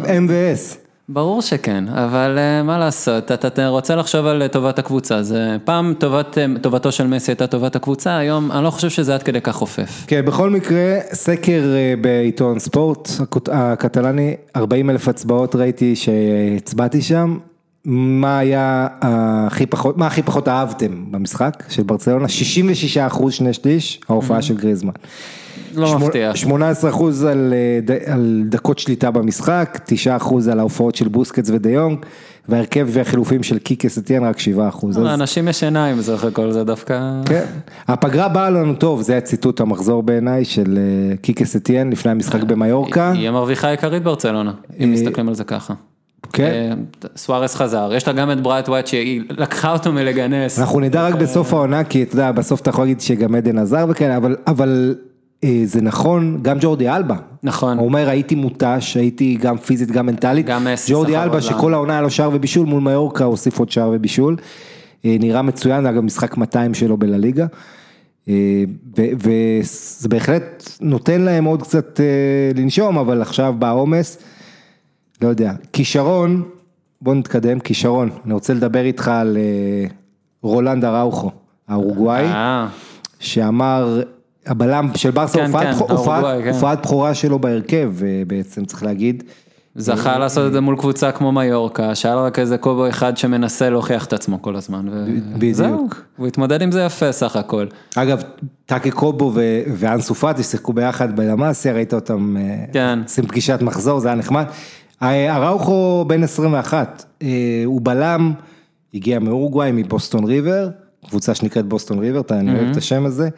M&S. ברור שכן, אבל אה, מה לעשות, אתה, אתה רוצה לחשוב על אה, טובת הקבוצה, אז אה, פעם טובת, אה, טובתו של מסי הייתה טובת הקבוצה, היום אני לא חושב שזה עד כדי כך חופף. כן, בכל מקרה, סקר בעיתון ספורט הקטלני, 40 אלף הצבעות ראיתי שהצבעתי שם. מה היה הכי פחות, מה הכי פחות אהבתם במשחק של ברצלונה? 66 אחוז, שני שליש, ההופעה של גריזמן. לא שמונה- מפתיע. 18 אחוז על, אה, על דקות שליטה במשחק, 9 אחוז על ההופעות של בוסקץ ודיונג, וההרכב והחילופים של קיקה סטיאן רק 7 אחוז. אז- לאנשים יש עיניים, זה אחרי כל זה דווקא... כן, הפגרה באה לנו טוב, זה היה ציטוט המחזור בעיניי של אה, קיקה סטיין לפני המשחק במיורקה. היא המרוויחה העיקרית ברצלונה, אם מסתכלים על זה ככה. כן. אה, סוארס חזר, יש לה גם את ברייסווייט שהיא לקחה אותו מלגנס. אנחנו נדע רק בסוף העונה, כי אתה יודע, בסוף אתה יכול להגיד שגם אדן הזאר וכאלה, אבל, אבל אה, זה נכון, גם ג'ורדי אלבה. נכון. הוא אומר, הייתי מותש, הייתי גם פיזית, גם מנטלית. גם מסי ג'ורדי אלבה. שכל העונה היה לו שער ובישול, מול מיורקה הוסיף עוד שער ובישול. אה, נראה מצוין, אגב, משחק 200 שלו בלליגה. אה, וזה בהחלט נותן להם עוד קצת אה, לנשום, אבל עכשיו בא העומס. לא יודע, כישרון, בוא נתקדם, כישרון, אני רוצה לדבר איתך על אה, רולנד אראוכו, האורוגוואי, אה, שאמר, הבלם של ברסה, כן, הופעת כן, הופעת- כן. הופעת בכורה שלו בהרכב, אה, בעצם צריך להגיד. זכה לעשות את זה מול קבוצה כמו מיורקה, שהיה לו רק איזה קובו אחד שמנסה להוכיח את עצמו כל הזמן, בדיוק. הוא התמודד עם זה יפה סך הכל. אגב, טאקה קובו ו- ואנסו פאטי שיחקו ביחד בלמאסיה, ראית אותם כן. עושים פגישת מחזור, זה היה נחמד. אה, אראוכו בן 21, אה, הוא בלם, הגיע מאורוגוואי, מבוסטון ריבר, קבוצה שנקראת בוסטון ריבר, אתה- אני אוהב את השם הזה.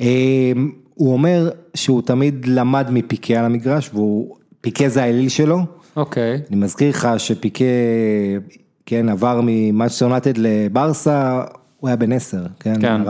אה, הוא אומר שהוא תמיד למד מפיקה על המגרש, והוא, פיקה זה האליל שלו. אוקיי, אני מזכיר לך שפיקה, כן, עבר ממאצ'סטר יונטד לברסה, הוא היה בן עשר, כן, כן.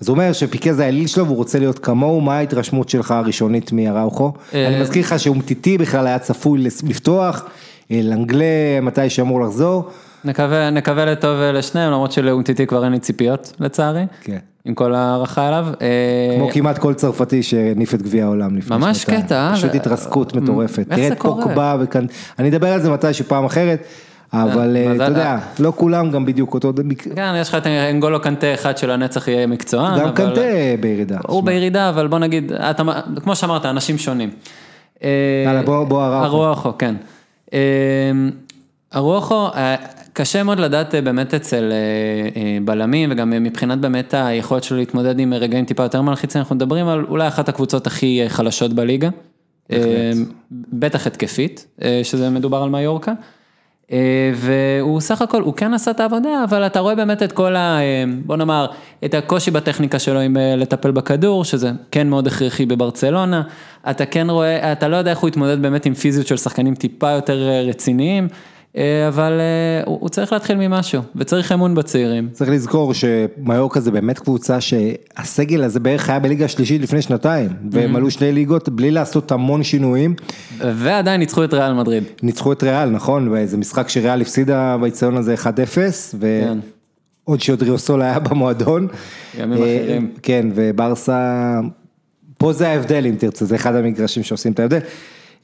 אז הוא אומר שפיקה זה האליל שלו והוא רוצה להיות כמוהו, מה ההתרשמות שלך הראשונית מאראוכו? אה, אני מזכיר לך שאומטיטי בכלל היה צפוי לפתוח, אה, לנגלה מתי שאמור לחזור. נקווה, נקווה לטוב לשניהם, למרות שלאומטיטי כבר אין לי ציפיות, לצערי, כן. עם כל ההערכה אליו. אה, כמו כמעט כל צרפתי שהניף את גביע העולם לפני שנתיים. ממש קטע, אה? פשוט ו- התרסקות מטורפת. איך תראה זה את קורה? פוקבה וכאן, אני אדבר על זה מתי שפעם אחרת, אבל אה, אבל אתה יודע, לא כולם גם בדיוק אותו, כן, יש לך את אנגולו קנטה אחד של הנצח יהיה מקצוען, גם קנטה בירידה. הוא בירידה, אבל בוא נגיד, כמו שאמרת, אנשים שונים. אה, יאללה, בוא- בוא אראוכו. אראוכו, כן. אה, אה, קשה מאוד לדעת אה, באמת אצל אה, אה, בלמים, וגם מבחינת באמת היכולת שלו להתמודד עם רגעים טיפה יותר מלחיצים, אנחנו מדברים על אולי אחת הקבוצות הכי אה, חלשות בליגה. אה, בטח התקפית, אה, שזה מדובר על מיורקה. אה, והוא סך הכל, הוא כן עשה את העבודה, אבל אתה רואה באמת את כל ה... אה, בוא נאמר, את הקושי בטכניקה שלו עם אה, לטפל בכדור, שזה כן מאוד הכרחי בברצלונה. אתה כן רואה, אתה לא יודע איך הוא יתמודד באמת עם פיזיות של שחקנים טיפה יותר רציניים, אבל אה, הוא צריך להתחיל ממשהו, וצריך אמון בצעירים. צריך לזכור שמיורקה זה באמת קבוצה שהסגל הזה בערך היה בליגה השלישית לפני שנתיים, והם עלו שני ליגות בלי לעשות המון שינויים. ועדיין ניצחו את ריאל מדריד. ניצחו את ריאל, נכון? וזה משחק שריאל הפסידה באיצטדיון הזה 1-0, כן. ועוד שאודריוסול היה במועדון. ימים אה, אחרים. כן, וברסה, פה זה ההבדל אם תרצה, זה אחד המגרשים שעושים את ההבדל.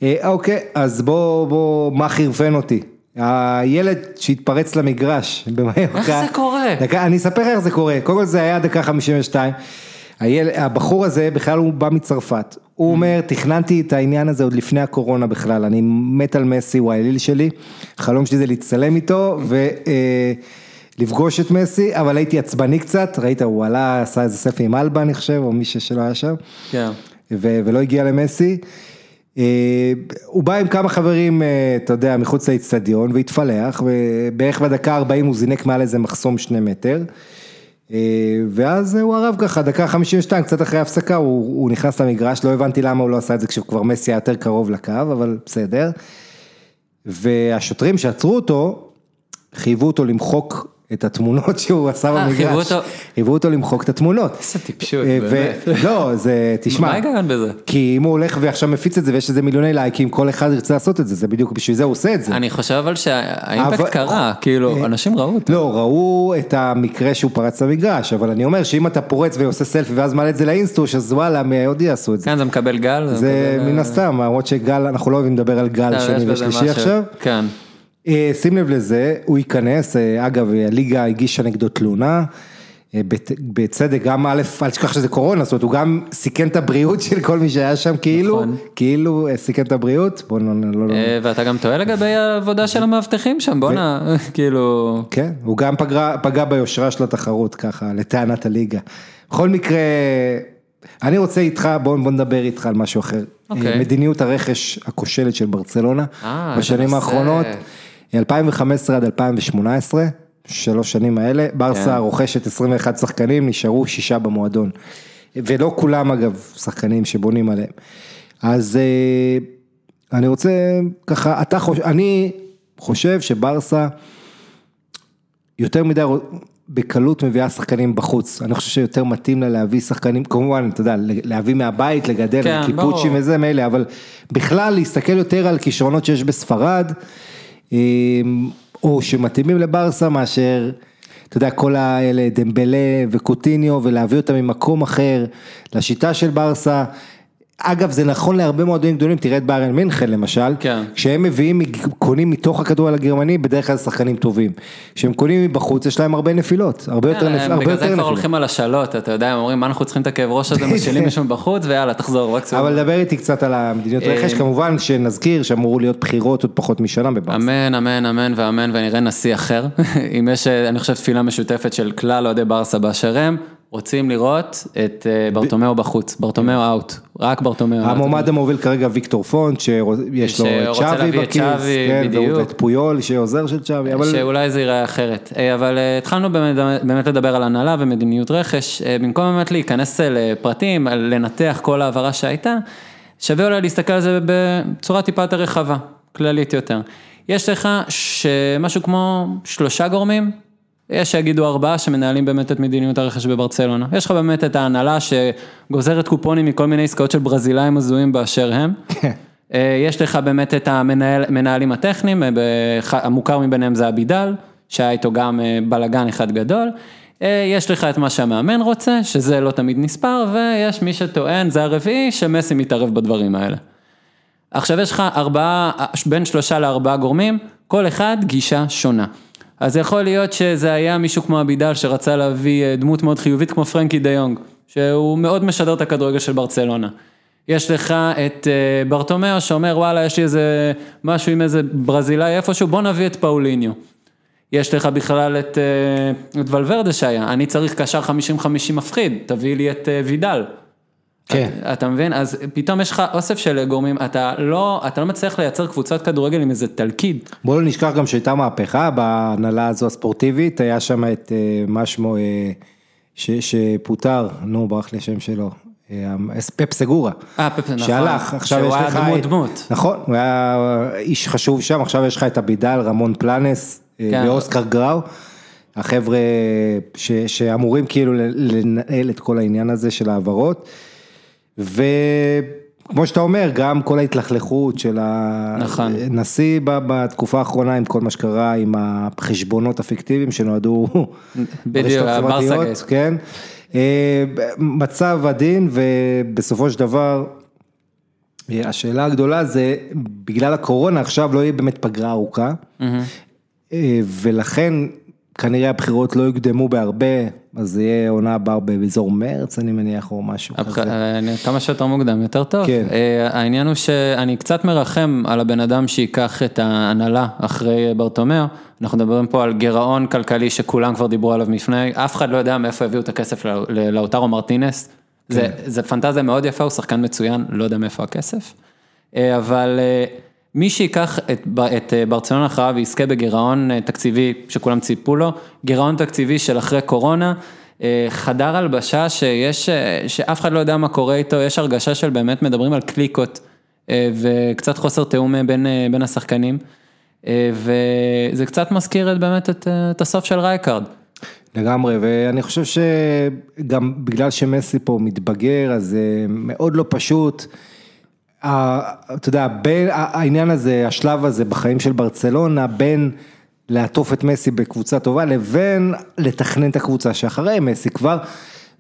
אה, אוקיי, אז בוא, בוא, מה חירפן אותי? הילד שהתפרץ למגרש במיורקה. איך זה קורה? דקה, אני אספר לך איך זה קורה, קודם כל זה היה דקה 52, היל, הבחור הזה בכלל הוא בא מצרפת, הוא אומר תכננתי את העניין הזה עוד לפני הקורונה בכלל, אני מת על מסי, הוא האליל שלי, חלום שלי זה להצטלם איתו ולפגוש את מסי, אבל הייתי עצבני קצת, ראית הוא עלה, עשה איזה ספי עם אלבה אני חושב, או מישהו שלא היה שם. כן. ולא הגיע למסי. אה, הוא בא עם כמה חברים, אה, אתה יודע, מחוץ לאצטדיון והתפלח, ובערך בדקה 40 הוא זינק מעל איזה מחסום שני מטר. אה, ואז הוא הרב ככה, דקה 52, קצת אחרי ההפסקה, הוא, הוא נכנס למגרש, לא הבנתי למה הוא לא עשה את זה כשכבר מסי היה יותר קרוב לקו, אבל בסדר. והשוטרים שעצרו אותו, חייבו אותו למחוק את התמונות שהוא עשה אה, במגרש. חייבו אותו? למחוק את התמונות. איזה טיפשות, אה, באמת. לא, זה, תשמע. מה ההיגיון בזה? כי אם הוא הולך ועכשיו מפיץ את זה ויש איזה מיליוני לייקים, כל אחד ירצה לעשות את זה, זה בדיוק בשביל זה הוא עושה את זה. אני חושב אבל שהאימפקט קרה, כאילו, אנשים ראו אותו. לא, ראו את המקרה שהוא פרץ למגרש, אבל אני אומר שאם אתה פורץ ועושה סלפי ואז מעלה את זה לאינסטוש, אז וואלה, מי עוד יעשו את זה. כן, זה מקבל גל. זה מן אה, הסתם, למרות שגל, אנחנו לא אוהבים לדבר על גל שני ושלישי. עכשיו. כן. אה, שים לב לזה, הוא ייכנס, אה, אגב, הליגה הגישה נגדו תלונה, אה, בצדק, גם א', אל תשכח שזה קורונה, זאת אומרת, הוא גם סיכן את הבריאות של כל מי שהיה שם, כאילו, נכון. כאילו סיכן את הבריאות, בוא לא, לא, לא, ואתה גם טועה לגבי העבודה של המאבטחים שם, בואנה, כאילו, כן, הוא גם פגע, פגע ביושרה של התחרות ככה, לטענת הליגה. בכל מקרה, אני רוצה איתך, בוא, בוא נדבר איתך על משהו אחר. אוקיי. מדיניות הרכש הכושלת של ברצלונה, בשנים. האחרונות, 2015 עד 2018, שלוש שנים האלה, ברסה כן. רוכשת 21 שחקנים, נשארו שישה במועדון. ולא כולם אגב שחקנים שבונים עליהם. אז אה, אני רוצה ככה, אתה חושב, אני חושב שברסה יותר מדי בקלות מביאה שחקנים בחוץ, אני חושב שיותר מתאים לה להביא שחקנים, כמובן, אתה יודע, להביא מהבית, לגדל, כן, קיפוצ'ים. וזה מילא, אבל בכלל להסתכל יותר על כישרונות שיש בספרד, או שמתאימים לברסה מאשר, אתה יודע, כל האלה, דמבלה וקוטיניו, ולהביא אותם ממקום אחר, לשיטה של ברסה. אגב, זה נכון להרבה מועדונים גדולים, תראה את ביירן מינכן למשל, כן. כשהם מביאים, קונים מתוך הכדורגל הגרמני, בדרך כלל שחקנים טובים. כשהם קונים מבחוץ, יש להם הרבה נפילות, הרבה יותר, אה, בגלל יותר זה כבר נפילות. הולכים על השאלות, אתה יודע, הם אומרים, מה אנחנו צריכים את הכאב ראש הזה, משאילים מישהו בחוץ, ויאללה, תחזור, רק סוף. אבל דבר איתי קצת על המדיניות אה, רכש, כמובן שנזכיר שאמורו להיות בחירות עוד פחות משנה בברסה. אמן, אמן, אמן ואמן, ונראה נשיא אחר. אם יש, אה, אני חושב, תפילה משותפת של כלל אוהדי ברסה באשר הם, רוצים לראות את אה, ברטומיאו בחוץ, ברטומיאו אאוט, רק ברטומיאו אאוט. המועמד המוביל כרגע ויקטור פונט, שיש לו את צ'אבי בכיס, כן. ואת פויול שעוזר של צ'אבי, אבל שאולי זה ייראה אחרת, אה, אבל אה, התחלנו באמת, לדבר על הנהלה ומדיניות רכש, במקום באמת להיכנס לפרטים, לנתח כל העברה שהייתה, שווה אולי להסתכל על זה בצורה טיפה יותר רחבה, כללית יותר. יש לך שמשהו כמו שלושה גורמים, יש שיגידו ארבעה שמנהלים באמת את מדיניות הרכש בברצלונה. יש לך באמת את ההנהלה שגוזרת קופונים מכל מיני עסקאות של ברזילאים הזויים באשר הם. אה, יש לך באמת את המנהלים הטכניים, אה, המוכר מביניהם זה אבידל, שהיה איתו גם אה, בלאגן אחד גדול. יש לך את מה שהמאמן רוצה, שזה לא תמיד נספר, ויש מי שטוען, זה הרביעי, שמסי מתערב בדברים האלה. עכשיו יש לך ארבעה, בין שלושה לארבעה גורמים, כל אחד גישה שונה. אז יכול להיות שזה היה מישהו כמו אבידל שרצה להביא אה, דמות מאוד חיובית כמו פרנקי דה יונג, שהוא מאוד משדר את הכדורגל של ברצלונה. יש לך את אה, ברטומיאו שאומר וואלה יש לי איזה משהו עם איזה ברזילאי איפשהו, בוא נביא את פאוליניו. יש לך בכלל את, אה, את ולוורדה שהיה, אני צריך קשר 50-50 מפחיד, תביא לי את וידל. כן. אתה מבין? אז פתאום יש לך אוסף של גורמים, אתה לא, אתה לא מצליח לייצר קבוצת כדורגל עם איזה תלכיד. בוא לא נשכח גם שהייתה מהפכה בהנהלה הזו הספורטיבית, היה שם את אה, מה שמו, אה, ש- שפוטר, נו ברח לי השם שלו, אה, פפ סגורה, אה, פפ, נכון. שהלך, עכשיו שהוא יש היה לך, דמות, את- דמות. נכון, הוא היה איש חשוב שם, עכשיו יש לך את אבידל, רמון פלנס כן. ואוסקר גראו, החבר'ה ש- שאמורים כאילו לנהל את כל העניין הזה של ההעברות, וכמו שאתה אומר, גם כל ההתלכלכות של נכון. הנשיא בתקופה האחרונה עם כל מה שקרה עם החשבונות הפיקטיביים שנועדו בדיוק, ברשתות הברסה חברתיות, גייט. כן, אה, מצב עדין ובסופו של דבר אה, השאלה הגדולה זה בגלל הקורונה עכשיו לא יהיה באמת פגרה ארוכה אה, ולכן כנראה הבחירות לא יוקדמו בהרבה אז זה יהיה עונה הבאה באזור מרץ אני מניח או משהו הבח- כזה. אה, כמה שיותר מוקדם, יותר טוב. כן. אה, העניין הוא שאני קצת מרחם על הבן אדם שייקח את ההנהלה אחרי ברטומיאו. אנחנו מדברים פה על גירעון כלכלי שכולם כבר דיברו עליו לפני, אף אחד לא יודע מאיפה הביאו את הכסף ל- ללאוטרו מרטינס. זה, כן. זה פנטזיה מאוד יפה, הוא שחקן מצוין, לא יודע מאיפה הכסף. אה, אבל אה, מי שייקח את, את אה, ברצלונה אחריו ויזכה בגירעון אה, תקציבי שכולם ציפו לו, גירעון תקציבי של אחרי קורונה, אה, חדר הלבשה שיש, שאף אחד לא יודע מה קורה איתו, יש הרגשה של באמת מדברים על קליקות וקצת חוסר תיאום בין, בין השחקנים. וזה קצת מזכיר את, באמת את, את הסוף של רייקארד. לגמרי, ואני חושב שגם בגלל שמסי פה מתבגר, אז מאוד לא פשוט. אתה יודע, בין העניין הזה, השלב הזה בחיים של ברצלונה, בין לעטוף את מסי בקבוצה טובה, לבין לתכנן את הקבוצה שאחרי מסי כבר,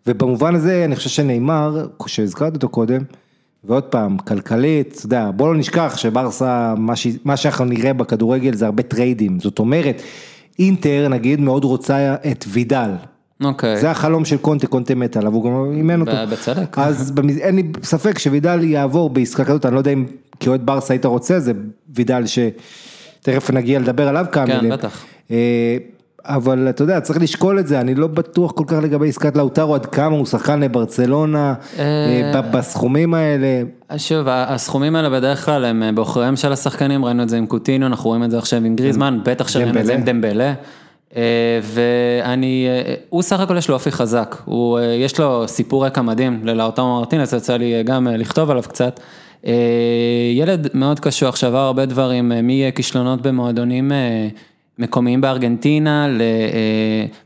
ובמובן הזה אני חושב שניימאר, שהזכרתי אותו קודם, ועוד פעם, כלכלית, אתה יודע, בוא לא נשכח שברסה, מה, ש... מה שאנחנו נראה בכדורגל זה הרבה trade ים, זאת אומרת, אינטר נגיד מאוד רוצה את וידל, אוקיי. זה החלום של קונטה, קונטה מת עליו, הוא גם אימן אותו. בצדק. אז אין לי ספק שוידל יעבור בעסקה כזאת, אני לא יודע אם כאוהד ברסה היית רוצה, זה וידל שתכף נגיע לדבר עליו כמה כן, מילים. בטח. אה, אבל אתה יודע, צריך לשקול את זה, אני לא בטוח כל כך לגבי עסקת לאוטרו, עד כמה הוא שחקן לברצלונה, אה, ב- בסכומים האלה. שוב, הסכומים האלה בדרך כלל הם אה, בעוכריהם של השחקנים, ראינו את זה עם קוטינו, אנחנו רואים את זה עכשיו עם גריזמן, בטח שראינו את זה עם דמבלה. אה, ואני, אה, הוא סך הכל יש לו אופי חזק, הוא, אה, יש לו סיפור רקע מדהים ללאוטרו מרטינס, יצא לי גם לכתוב עליו קצת. ילד מאוד קשוח, שעבר הרבה דברים, מכישלונות במועדונים מקומיים בארגנטינה,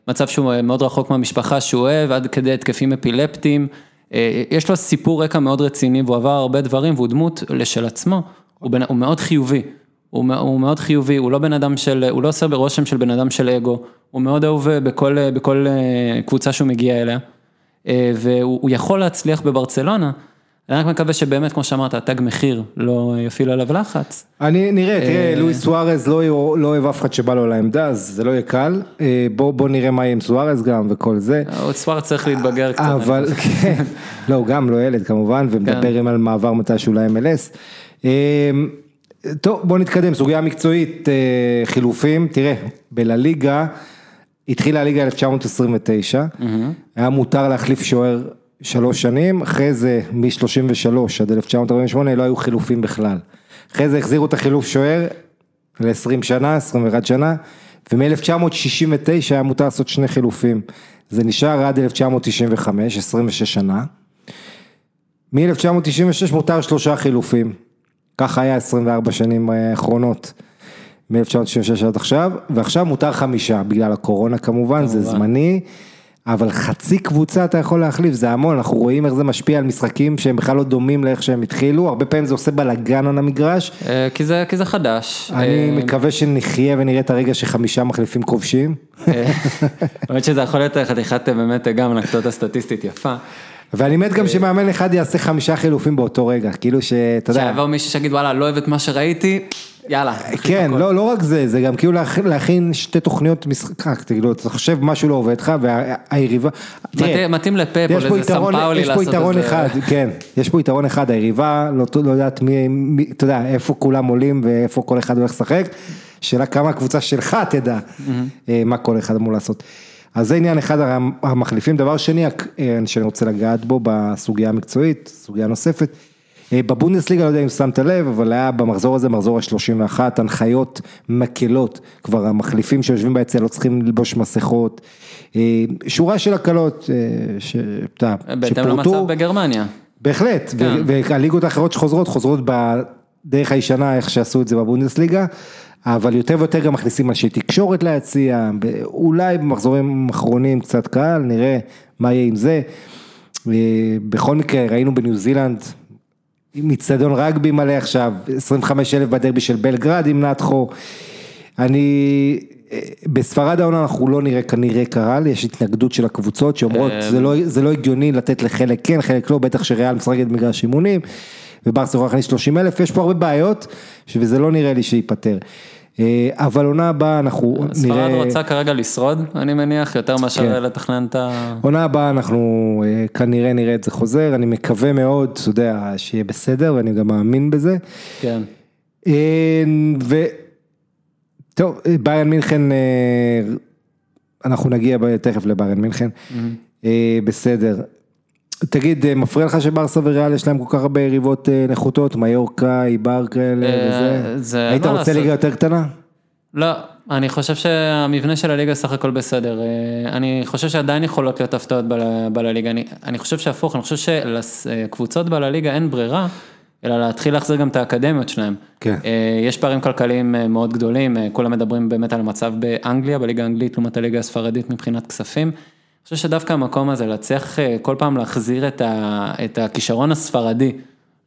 למצב שהוא מאוד רחוק מהמשפחה שהוא אוהב, עד כדי התקפים אפילפטיים. יש לו סיפור רקע מאוד רציני והוא עבר הרבה דברים והוא דמות לשל עצמו, הוא, בן, הוא מאוד חיובי, הוא, הוא מאוד חיובי, הוא לא בן אדם של, הוא לא עושה ברושם של בן אדם של אגו, הוא מאוד אהוב אה, בכל, אה, בכל אה, קבוצה שהוא מגיע אליה, והוא הוא יכול להצליח בברצלונה, אני רק מקווה שבאמת, כמו שאמרת, התג מחיר לא יפעיל עליו לחץ. אני, נראה, תראה, לואיס סוארז לא לא אוהב אף אחד שבא לו לעמדה, אז זה לא יהיה קל. בוא בוא נראה מה יהיה עם סוארז גם וכל זה. עוד סוארץ צריך להתבגר קצת. אבל, כן, לא, הוא גם לא ילד כמובן, ומדבר עם על מעבר מתישהו ל-MLS. טוב, בוא נתקדם, סוגיה מקצועית, אה, חילופים, תראה, בלליגה, התחילה הליגה 1929, היה מותר להחליף שוער שלוש שנים, אחרי זה מ-33 עד 1948 לא היו חילופים בכלל. אחרי זה החזירו את החילוף שוער ל-20 שנה, 21 שנה, ומ-1969 היה מותר לעשות שני חילופים. זה נשאר עד 1995, 26 שנה. מ-1996 מותר שלושה חילופים. ככה היה 24 שנים האחרונות. מ-1996 עד עכשיו, ועכשיו מותר חמישה, בגלל הקורונה כמובן, זה זמני, אבל חצי קבוצה אתה יכול להחליף, זה המון, אנחנו רואים איך זה משפיע על משחקים שהם בכלל לא דומים לאיך שהם התחילו, הרבה פעמים זה עושה בלאגן על המגרש. אה, כי זה, כי זה חדש. אני אה, מקווה שנחיה ונראה את הרגע שחמישה מחליפים כובשים. אה, האמת שזה יכול להיות חתיכת באמת גם אנקדוטה סטטיסטית יפה. ואני מת גם שמאמן אחד יעשה חמישה חילופים באותו רגע, כאילו שאתה יודע. שיבוא מישהו שיגיד וואלה לא אוהב את מה שראיתי, יאללה. כן, הכל." לא, לא רק זה, זה גם כאילו להכ- להכין שתי תוכניות משחק, תגידו, אתה חושב משהו לא עובד לך והיריבה, מתאים- לפאפ או יש פה לאיזה יתרון, סמפאולי יש פה לעשות את יתרון זה. אחד, כן, יש פה יתרון אחד, היריבה לא, לא יודעת מי, מי, אתה יודע, איפה כולם עולים ואיפה כל אחד הולך לשחק, שאלה כמה הקבוצה שלך תדע אה, מה כל אחד אמור לעשות. אז זה עניין אחד המחליפים, דבר שני אה, שאני רוצה לגעת בו בסוגיה המקצועית, סוגיה נוספת. אה, בבונדסליגה, לא יודע אם שמת לב, אבל היה במחזור הזה, מחזור ה-31, הנחיות מקלות, כבר המחליפים שיושבים ביציע לא צריכים ללבוש מסכות, אה, שורה של הקלות ש- אתה יודע, בהתאם למצב בגרמניה. בהחלט, כן. והליגות האחרות שחוזרות, חוזרות בדרך הישנה, איך שעשו את זה בבונדסליגה, אבל יותר ויותר גם מכניסים אנשי תקשורת ליציע, אולי במחזורים אחרונים קצת קהל, נראה מה יהיה עם זה. אה, בכל מקרה, ראינו בניו זילנד, מצטדיון רגבי מלא עכשיו, 25 אלף בדרבי של בלגרד עם נתחו. אני, אה, בספרד העונה אנחנו לא נראה כנראה קהל, יש התנגדות של הקבוצות שאומרות זה לא, זה לא הגיוני לתת לחלק כן, חלק לא, בטח שריאל משחקת במגרש אימונים, וברסה יכולה להכניס 30 אלף, יש פה הרבה בעיות, וזה לא נראה לי שייפתר. אה, אבל עונה הבאה אנחנו נראה... ספרד רוצה כרגע לשרוד, אני מניח, יותר מאשר כן. לתכנן את ה... עונה הבאה אנחנו אה, כנראה נראה את זה חוזר, אני מקווה מאוד, אתה יודע, שיהיה בסדר, ואני גם מאמין בזה. כן. אה, ו... טוב, אה, ביירן מינכן, אה, אנחנו נגיע תכף לביירן מינכן, אה, בסדר. תגיד, אה, מפריע לך שברסה וריאל יש להם כל כך הרבה יריבות אה, נחותות, מיורקה, איבר כאלה אה, וזה? זה- היית רוצה? ליגה יותר קטנה? לא, אני חושב שהמבנה של הליגה סך הכל בסדר. אני חושב שעדיין יכולות להיות הפתעות בל- בלליגה. אני, אני חושב שהפוך, אני חושב שלקבוצות בלליגה אין ברירה, אלא להתחיל להחזיר גם את האקדמיות שלהם. כן. יש פערים כלכליים מאוד גדולים, כולם מדברים באמת על המצב באנגליה, בליגה האנגלית לעומת הליגה הספרדית מבחינת כספים. אני חושב שדווקא המקום הזה, להצליח אה, כל פעם להחזיר את, ה, את הכישרון הספרדי,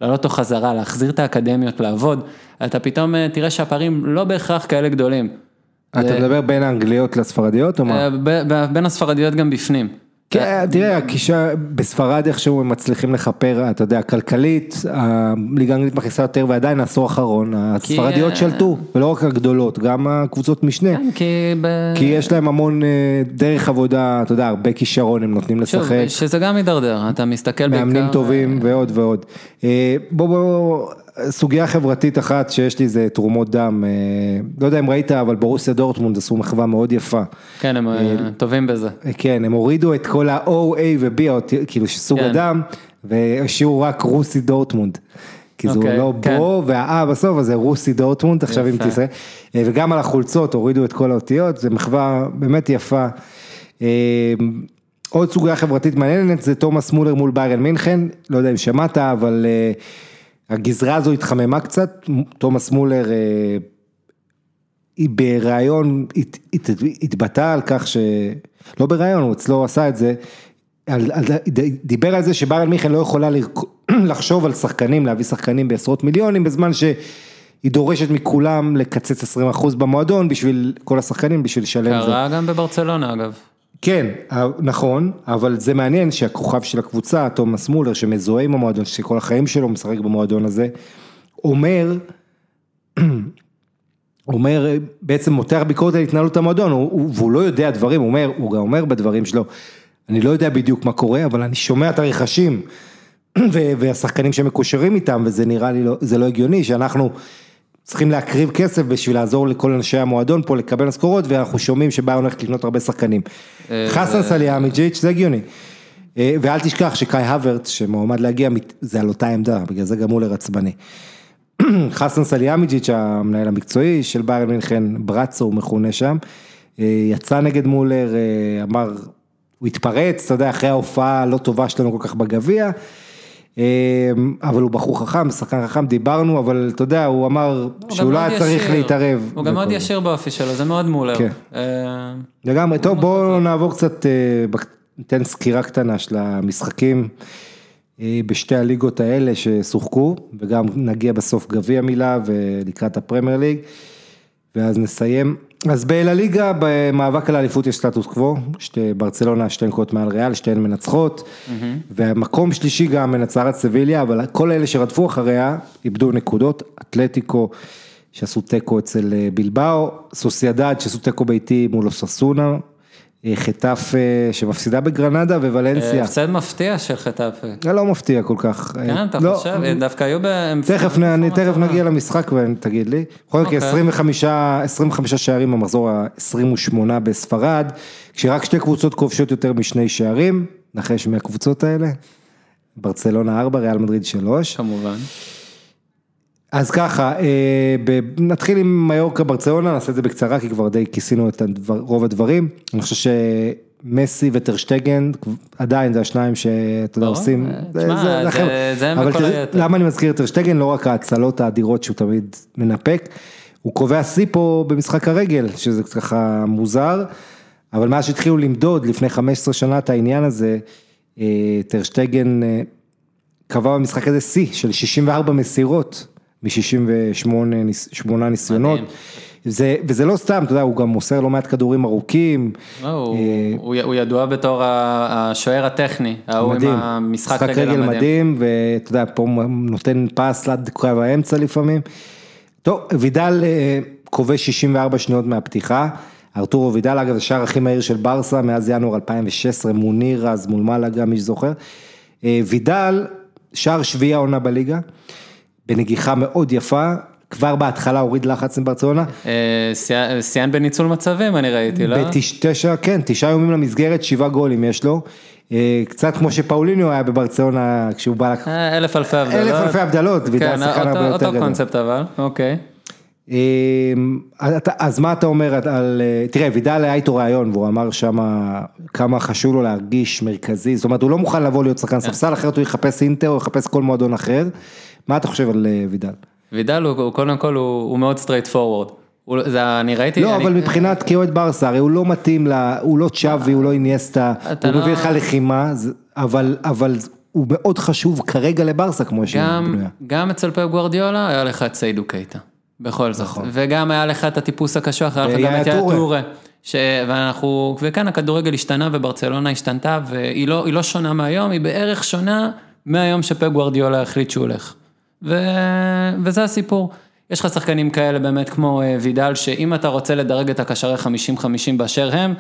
להעלות אותו חזרה, להחזיר את האקדמיות לעבוד, אתה פתאום אה, תראה שהפערים לא בהכרח כאלה גדולים. אתה מדבר בין האנגליות לספרדיות או מה? אה, ב- בין הספרדיות גם בפנים. כן, תראה, הכישה, בספרד איכשהו הם מצליחים לכפר, אתה יודע, כלכלית, הליגה האנגלית מכניסה יותר ועדיין העשור האחרון, הספרדיות אה, שלטו, ולא רק הגדולות, גם הקבוצות משנה, כן, כי יש להם המון אה, דרך עבודה, אתה יודע, הרבה כישרון הם נותנים לשחק, שזה גם הידרדר, אתה מסתכל בעיקר... מאמנים טובים ועוד ועוד. אה, בוא בוא, סוגיה חברתית אחת שיש לי זה תרומות דם, אה, לא יודע אם ראית, אבל ברוסיה דורטמונד עשו מחווה מאוד יפה. כן, הם אה, טובים בזה. כן, הם הורידו את כל ה-O, A ו-B, כאילו שסוג כן. הדם, והשאירו רק רוסי דורטמונד. כי זה אוקיי, לא כן. בו וה-A בסוף, אז זה רוסי דורטמונד, עכשיו אם. אה, וגם על החולצות הורידו את כל האותיות, זה מחווה באמת יפה. אה, עוד סוגיה חברתית מעניינת זה תומאס מולר מול ביירן מינכן, לא יודע אם שמעת, אבל אה, הגזרה הזו התחממה קצת, תומאס מולר אה, היא בריאיון הת- הת- התבטא על כך ש... לא בריאיון, הוא אצלו עשה את זה, על, על, דיבר על זה שביירן מיכן לא יכולה לרק- לחשוב על שחקנים, להביא שחקנים בעשרות מיליונים, בזמן שהיא דורשת מכולם לקצץ 20% במועדון בשביל כל השחקנים, בשביל לשלם זה. קרה גם בברצלונה אגב. כן, אה, נכון, אבל זה מעניין שהכוכב של הקבוצה, תומאס מולר, שמזוהה עם המועדון, שכל החיים שלו משחק במועדון הזה, אומר, אומר, בעצם מותח ביקורת על התנהלות המועדון, הוא- הוא- והוא לא יודע דברים, הוא אומר, הוא גם אומר בדברים שלו, אני לא יודע בדיוק מה קורה, אבל אני שומע את הרכשים והשחקנים שמקושרים איתם, וזה נראה לי, לא, זה לא הגיוני, שאנחנו צריכים להקריב כסף בשביל לעזור לכל אנשי המועדון פה לקבל משכורות, ואנחנו שומעים שבאיירן הולכת לקנות הרבה שחקנים. אה, חסן סליאמיג'יץ', זה הגיוני. אה, ואל תשכח שקאי הוורט, שמועמד להגיע, זה על אותה עמדה, בגלל זה גם מולר עצבני. חסן סליאמיג'יץ', המנהל המקצועי של ביירן מינכן, ברצו הוא מכונה שם, אה, יצא נגד מולר, אמר, הוא התפרץ, אתה יודע, אחרי ההופעה הלא טובה שלנו כל כך בגביע, אבל הוא בחור חכם, שחקן חכם, דיברנו, אבל אתה יודע, הוא אמר הוא שהוא לא היה צריך. להתערב. הוא גם מאוד ישיר באופי שלו, זה מאוד מולר. כן. אה, לגמרי, טוב בואו נעבור קצת, אה, ניתן סקירה קטנה של המשחקים אה, בשתי הליגות האלה ששוחקו, וגם נגיע בסוף גביע מילה ולקראת הפרמייר ליג, ואז נסיים. אז בליגה במאבק על האליפות יש סטטוס קוו, שתי, ברצלונה שתי נקודות מעל ריאל, שתיהן מנצחות, והמקום שלישי גם מנצרת סביליה, אבל כל אלה שרדפו אחריה איבדו נקודות, אתלטיקו שעשו תיקו אצל אה, בלבאו, סוסיידד שעשו תיקו ביתי מול אוססונה, חטף אה, שמפסידה בגרנדה וולנסיה. הפסד מפתיע של חטאפה. זה לא מפתיע כל כך. כן, אתה לא, חושב? דווקא היו בהם... תכף, נ- אני תכף נגיע למשחק ותגיד לי. בכל מקרה, אוקיי. 25, 25 שערים במחזור ה-28 בספרד, כשרק שתי קבוצות כובשות יותר משני שערים, נחש מהקבוצות האלה. ברצלונה 4, ריאל מדריד 3. כמובן. אז ככה, אה, נתחיל עם מיורקה ברצלונה, נעשה את זה בקצרה כי כבר די כיסינו את רוב הדברים. אני חושב שמסי וטרשטגן, עדיין זה השניים שאתה יודע עושים. אה, תשמע, זה- הם תראה, היתר. למה אני מזכיר את טרשטגן? לא רק ההצלות האדירות שהוא תמיד מנפק, הוא קובע שיא פה במשחק הרגל, שזה ככה מוזר, אבל מאז שהתחילו למדוד לפני 15 שנה את העניין הזה, אה, טרשטגן קבע במשחק הזה שיא של 64 מסירות מ-68 ניסיונות. זה, וזה לא סתם, אתה יודע, הוא גם מוסר לא מעט כדורים ארוכים. לא, הוא- אה, הוא הוא ידוע בתור השוער הטכני, ההוא עם המשחק רגל המדהים. מדהים, ואתה יודע, פה נותן פס עד קו האמצע לפעמים. טוב, וידל אה, כובש 64 שניות מהפתיחה, ארתורו וידל, אגב, זה שער הכי מהיר של ברסה מאז ינואר 2016, מוניר אז מול מלאגה, מי שזוכר. אה, וידל, שער שביעי העונה בליגה, בנגיחה מאוד יפה, כבר בהתחלה הוריד לחץ עם ברצלונה. אה, שיאן בניצול מצבים אני ראיתי, לא? בתשע, כן, תשעה יומים למסגרת, שבעה גולים יש לו. אה, קצת כמו שפאוליניו היה בברצלונה כשהוא בא לקחת. אה, אלף אלפי הבדלות. אלף אלפי הבדלות, כן, שחקן הרבה אותו- יותר אותו גדול. קונספט אבל, אוקיי. אז מה אתה אומר על, אה, תראה, וידל היה איתו ראיון והוא אמר שמה כמה חשוב לו להרגיש מרכזי, זאת אומרת הוא לא מוכן לבוא להיות כן. שחקן ספסל, אחרת הוא יחפש אינטר או יחפש כל מועדון אחר. מה אתה חושב על אה, וידל? וידל הוא הוא קודם כל הוא הוא מאוד straightforward. אני ראיתי, לא, אני- אבל מבחינת כאוהד ברסה, הרי הוא לא מתאים, ל- הוא לא צ'אבי, הוא לא איניאסטה, הוא לא- מביא לך לחימה, זה- אבל אבל הוא מאוד חשוב כרגע לברסה כמו שהיא בנויה. גם אצל פפ גוורדיולה היה לך את סיידו קייטה, בכל זאת, וגם היה לך את הטיפוס הקשוח, היה לך גם את יאיה טורה. טורה, ש... ואנחנו, וכאן הכדורגל השתנה וברצלונה השתנתה, והיא לא, לא שונה מהיום, היא בערך שונה מהיום שפפ גוורדיולה החליט שהוא הולך, ו... וזה הסיפור. יש לך שחקנים כאלה באמת כמו אה, וידל, שאם אתה רוצה לדרג את הקשרי 50-50 באשר הם,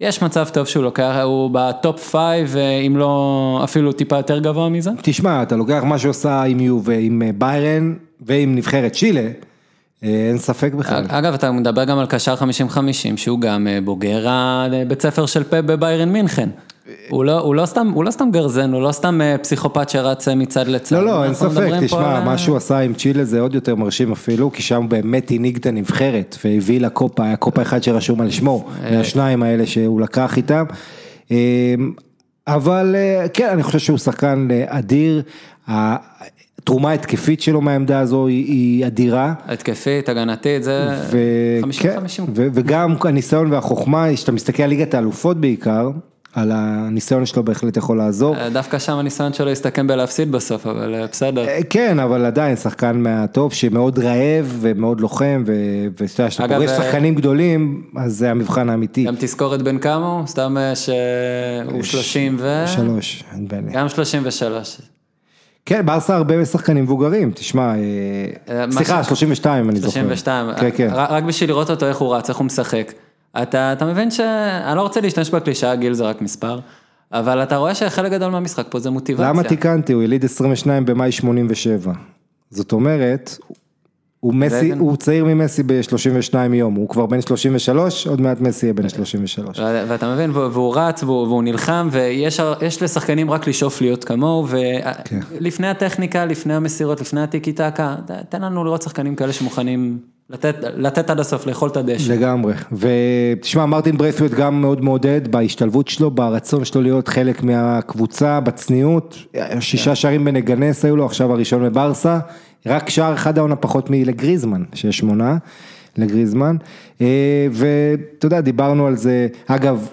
יש מצב טוב שהוא לוקח, הוא בטופ 5, אם לא אפילו טיפה יותר גבוה מזה. תשמע, אתה לוקח מה שעושה עם יו ועם אה, ביירן ועם נבחרת צ'ילה, אה, אין ספק בכלל. אגב, אתה מדבר גם על קשר 50-50, שהוא גם אה, בוגר הבית ספר של פפ בביירן מינכן. הוא לא, הוא לא סתם, הוא לא סתם גרזן, הוא לא סתם אה, פסיכופת שרץ אה, מצד לצד. לא, לא, אין ספק, פה תשמע, על, מה אה, שהוא עשה עם צ'ילה זה עוד יותר מרשים אפילו, כי שם באמת הנהיג את הנבחרת, והביא לה קופה, היה קופה אחד שרשום על שמו. מהשניים האלה שהוא לקח איתם. אה, אבל כן, אני חושב שהוא שחקן אדיר, התרומה ההתקפית שלו מהעמדה הזו היא- היא אדירה. התקפית, הגנתית, זה ו- 50-50. כן, ו- וגם הניסיון והחוכמה, כשאתה מסתכל על ליגת האלופות בעיקר, על הניסיון שלו בהחלט יכול לעזור. אה, דווקא שם הניסיון שלו הסתכם בלהפסיד בסוף, אבל אה, בסדר. אה, כן, אבל עדיין שחקן מהטופ שמאוד רעב ומאוד לוחם, ואתה יודע, כשאתה פוגש שחקנים גדולים, אז זה המבחן האמיתי. גם תזכורת בן כמה הוא? סתם שהוא 30 ו... שלוש, בני. גם 33. כן, ברסה הרבה שחקנים מבוגרים, תשמע, סליחה, ש- 32 אני זוכר. 32. כן, כן. רק בשביל לראות אותו איך הוא רץ, איך הוא משחק. אתה, אתה מבין ש... אני לא רוצה להשתמש בקלישאה, גיל זה רק מספר, אבל אתה רואה שחלק גדול מהמשחק פה זה מוטיבציה. למה תיקנתי? הוא יליד 22 במאי 87. זאת אומרת, הוא מסי. הוא צעיר ממסי ב-32 יום, הוא כבר בן 33, עוד מעט מסי יהיה בן 33. ו- ואתה מבין, והוא, רץ והוא, והוא נלחם, ויש לשחקנים רק לשאוף להיות כמוהו, כן. ולפני הטכניקה, לפני המסירות, לפני הטיקי טקה, תן לנו לראות שחקנים כאלה שמוכנים לתת, לתת עד הסוף, לאכול את הדשא. לגמרי, ותשמע מרטין ברייסוויט גם מאוד מעודד בהשתלבות שלו, ברצון שלו להיות חלק מהקבוצה, בצניעות, שישה שערים בנגנס היו לו, עכשיו הראשון בברסה, רק שער אחד העונה פחות מלגריזמן, שיש שמונה לגריזמן, אה, ואתה יודע, דיברנו על זה, אגב,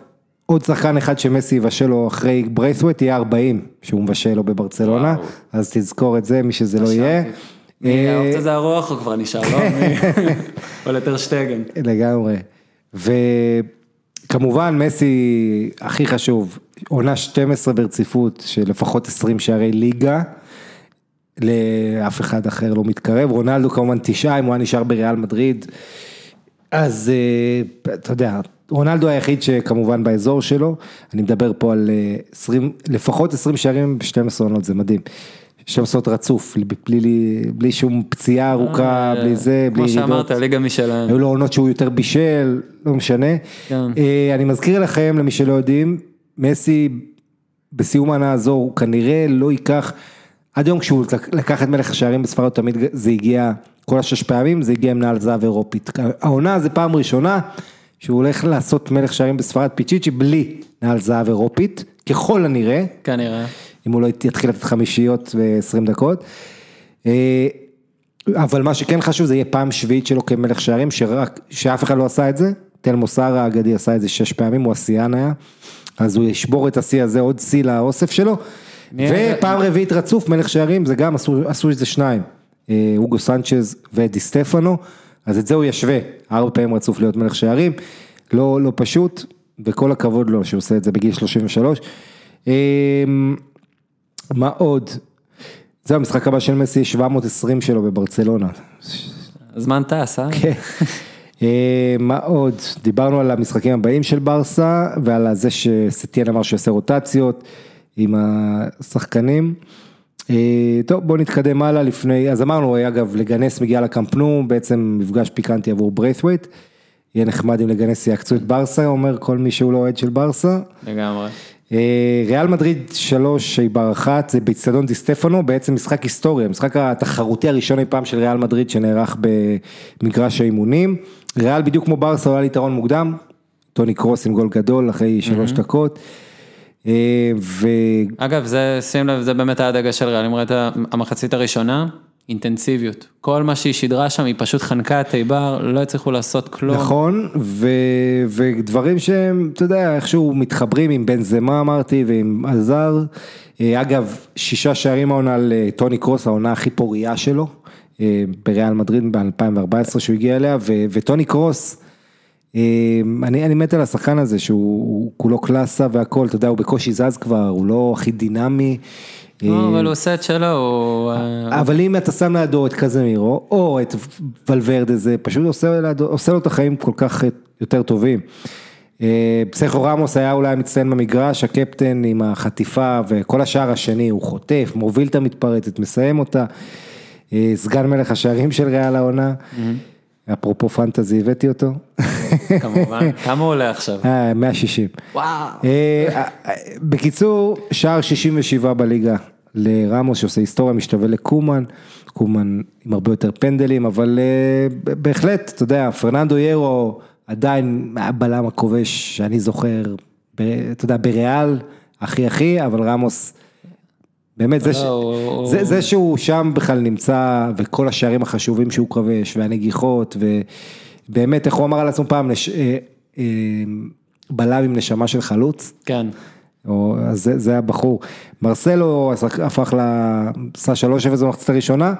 עוד שחקן אחד שמסי יבשל לו אחרי ברייסוויט יהיה 40, שהוא מבשל לו בברצלונה, וואו. אז תזכור את זה, מי שזה לא יהיה. אה, האופציה זה הרוח הוא כבר נשאר, לא? או לטרשטגן. לגמרי. וכמובן מסי הכי חשוב, עונה 12 ברציפות של לפחות 20 שערי ליגה, לאף אחד אחר לא מתקרב, רונלדו כמובן תשעה אם הוא היה נשאר בריאל מדריד, אז אה, אתה יודע, רונלדו היחיד שכמובן באזור שלו, אני מדבר פה על אה, 20, לפחות 20 שערים ב-12 עונות, זה מדהים. 12 עונות רצוף, בלי, בלי, בלי שום פציעה ארוכה, בלי זה, בלי כמו ירידות. שאמרת, ליגה משלהם. היו לו עונות שהוא יותר בישל, לא משנה. כן. אה, אני מזכיר לכם, למי שלא יודעים, מסי בסיום העונה הזו הוא כנראה לא ייקח, עד היום כשהוא לקח את מלך השערים בספרד תמיד זה הגיע, כל השש פעמים זה הגיע עם נעל זהב אירופית. העונה זה פעם ראשונה שהוא הולך לעשות מלך שערים בספרד פיצ'יצ'י בלי נעל זהב אירופית, ככל הנראה, כנראה. אם הוא לא יתחיל לתת חמישיות ב-20 דקות. אה, אבל מה שכן חשוב זה יהיה פעם שביעית שלו כמלך שערים, שרק, שאף אחד לא עשה את זה, תל מוסר האגדי עשה את זה שש פעמים, הוא השיאן היה, אז הוא ישבור את השיא הזה, עוד שיא לאוסף שלו, ופעם רביעית רצוף מלך שערים, זה גם עשו, עשו את זה שניים, אה, אוגו סנצ'ז ודי סטפנו, אז את זה הוא ישווה, ארבע פעמים רצוף להיות מלך שערים, לא, לא פשוט, וכל הכבוד לו שהוא עושה את זה בגיל 33. מה עוד? זה המשחק הבא של מסי, 720 שלו בברצלונה. הזמן טס, אה? כן. אה, מה עוד? דיברנו על המשחקים הבאים של ברסה ועל זה שסטיאן אמר שיעשה רוטציות עם השחקנים. אה, טוב בוא נתקדם הלאה לפני, אז אמרנו אגב לגנס מגיע לקמפנו, בעצם מפגש פיקנטי עבור בריית'ווייט. יהיה נחמד אם לגנס יעקצו את ברסה, אומר כל מי שהוא לא אוהד של ברסה. לגמרי. אה, ריאל מדריד שלוש בר אחת זה באיצטדיון די סטפנו בעצם משחק היסטורי המשחק התחרותי הראשון אי פעם של ריאל מדריד שנערך במגרש האימונים. ריאל בדיוק כמו ברסה עולה ליתרון מוקדם. טוני קרוס עם גול גדול אחרי שלוש דקות. אה, ו... אגב, זה, שים לב, זה באמת היה הדגש של ריאל, אם ראית המחצית הראשונה, אינטנסיביות. כל מה שהיא שידרה שם, היא פשוט חנקה את איבר, לא הצליחו לעשות כלום. נכון, ו... ודברים שהם, אתה יודע, איכשהו מתחברים עם בן זמה אמרתי ועם עזר. אה, אגב, שישה שערים העונה לטוני קרוס, העונה הכי פורייה שלו, אה, בריאל מדריד ב-2014 שהוא הגיע אליה, ו... וטוני קרוס, אה, אני, אני מת על השחקן הזה שהוא הוא כולו קלאסה והכל, אתה יודע, הוא בקושי זז כבר, הוא לא הכי דינמי. לא, אה, אבל הוא עושה את שלו. אה, אבל אם אתה שם לידו את קזמירו, או את ולוורדה, זה פשוט עושה, לו את החיים כל כך יותר טובים. אה, פסחו רמוס היה אולי מצטיין במגרש, הקפטן עם החטיפה וכל השער השני, הוא חוטף, מוביל את המתפרצת, מסיים אותה. אה, סגן מלך השערים של ריאל העונה, אפרופו פנטזי הבאתי אותו. כמובן. כמה הוא עולה עכשיו? אה, 160. וואו. אה, אה, בקיצור, שער 67 בליגה לרמוס שעושה היסטוריה, משתווה לקומן, קומן עם הרבה יותר פנדלים, אבל אה, בהחלט, אתה יודע, פרננדו ירו עדיין הבלם הכובש שאני זוכר, אתה יודע, בריאל, הכי הכי, אבל רמוס, באמת, זה, ש... לא, הוא- זה, זה שהוא שם בכלל נמצא, וכל השערים החשובים שהוא כובש, והנגיחות, ובאמת, איך הוא אמר על עצמו פעם, לש... אה, אה, בלם עם נשמה של חלוץ. כן. או, אז זה, זה הבחור. מרסלו הפך ל... עשה 3-0 במחצית הראשונה,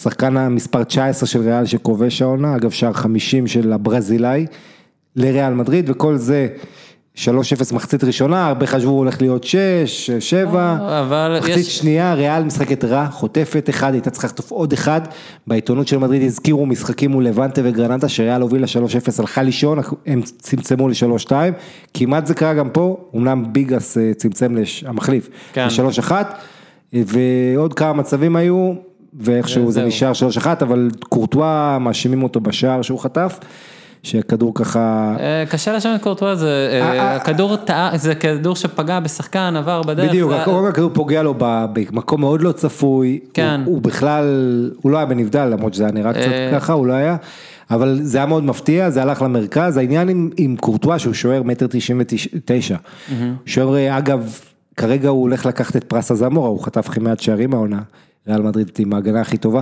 שחקן המספר 19 של ריאל שכובש העונה, אגב שער 50 של הברזילאי לריאל מדריד, וכל זה 3-0 מחצית ראשונה, הרבה חשבו הולך להיות 6, 7, אבל מחצית יש- שנייה, ריאל משחקת רע, חוטפת אחד, הייתה צריכה לחטוף עוד אחד, בעיתונות של מדריד הזכירו משחקים מול לבנטה וגרנטה, שריאל הובילה 3-0, הלכה לישון, הם צמצמו ל-3-2, כמעט זה קרה גם פה, אמנם ביגס אה, צמצם, לש... המחליף, כן. ל-3-1, ועוד כמה מצבים היו, ואיכשהו זה וזהו. נשאר 3-1, אבל קורטואה מאשימים אותו בשער שהוא חטף, שהכדור ככה... אה, קשה לשם את קורטואה, זה אה, אה, הכדור טעה, זה כדור שפגע בשחקן, עבר בדרך. בדיוק, הכדור פוגע לו במקום מאוד לא צפוי, כן. הוא, בכלל, הוא לא היה בנבדל למרות שזה היה נראה קצת. ככה, הוא לא היה, אבל זה היה מאוד מפתיע, זה הלך למרכז, העניין עם, עם קורטואה שהוא שוער מטר תשעים ותשע, שוער אגב, כרגע הוא הולך לקחת את פרס הזמורה, הוא חטף כמעט שערים העונה, ריאל מדריד עם ההגנה הכי טובה.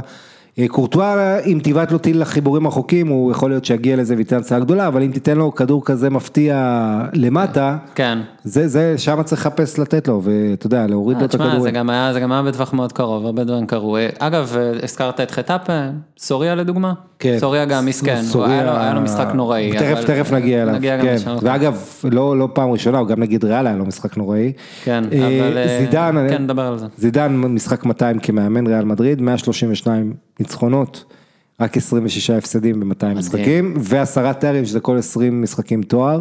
אה, קורטואה, אם תבעט לו טיל לחיבורים רחוקים, הוא יכול להיות שיגיע לזה וייתן הצעה גדולה, אבל אם תיתן לו כדור כזה מפתיע למטה, כן. זה, זה, שם צריך לחפש לתת לו, ואתה יודע, להוריד לו את תשמע, זה. גם היה, זה גם היה בטווח מאוד קרוב, הרבה דברים קרו. אגב, אה, הזכרת את חטאפה, סוריה לדוגמה? כן. סוריה גם מסכן, סוריה- היה לו- היה לו משחק נוראי. תכף, אבל- תכף נגיע אליו, נגיע גם כן. ואגב, לא, לא פעם ראשונה, הוא גם נגד ריאל היה לו משחק נוראי. כן, אה, אבל... אה, זידן, כן, נדבר על זה. זידן משחק 200 כמאמן ריאל מדריד, 132 ניצחונות, רק 26 הפסדים ב-200 משחקים, ועשרה תארים שזה כל 20 משחקים תואר.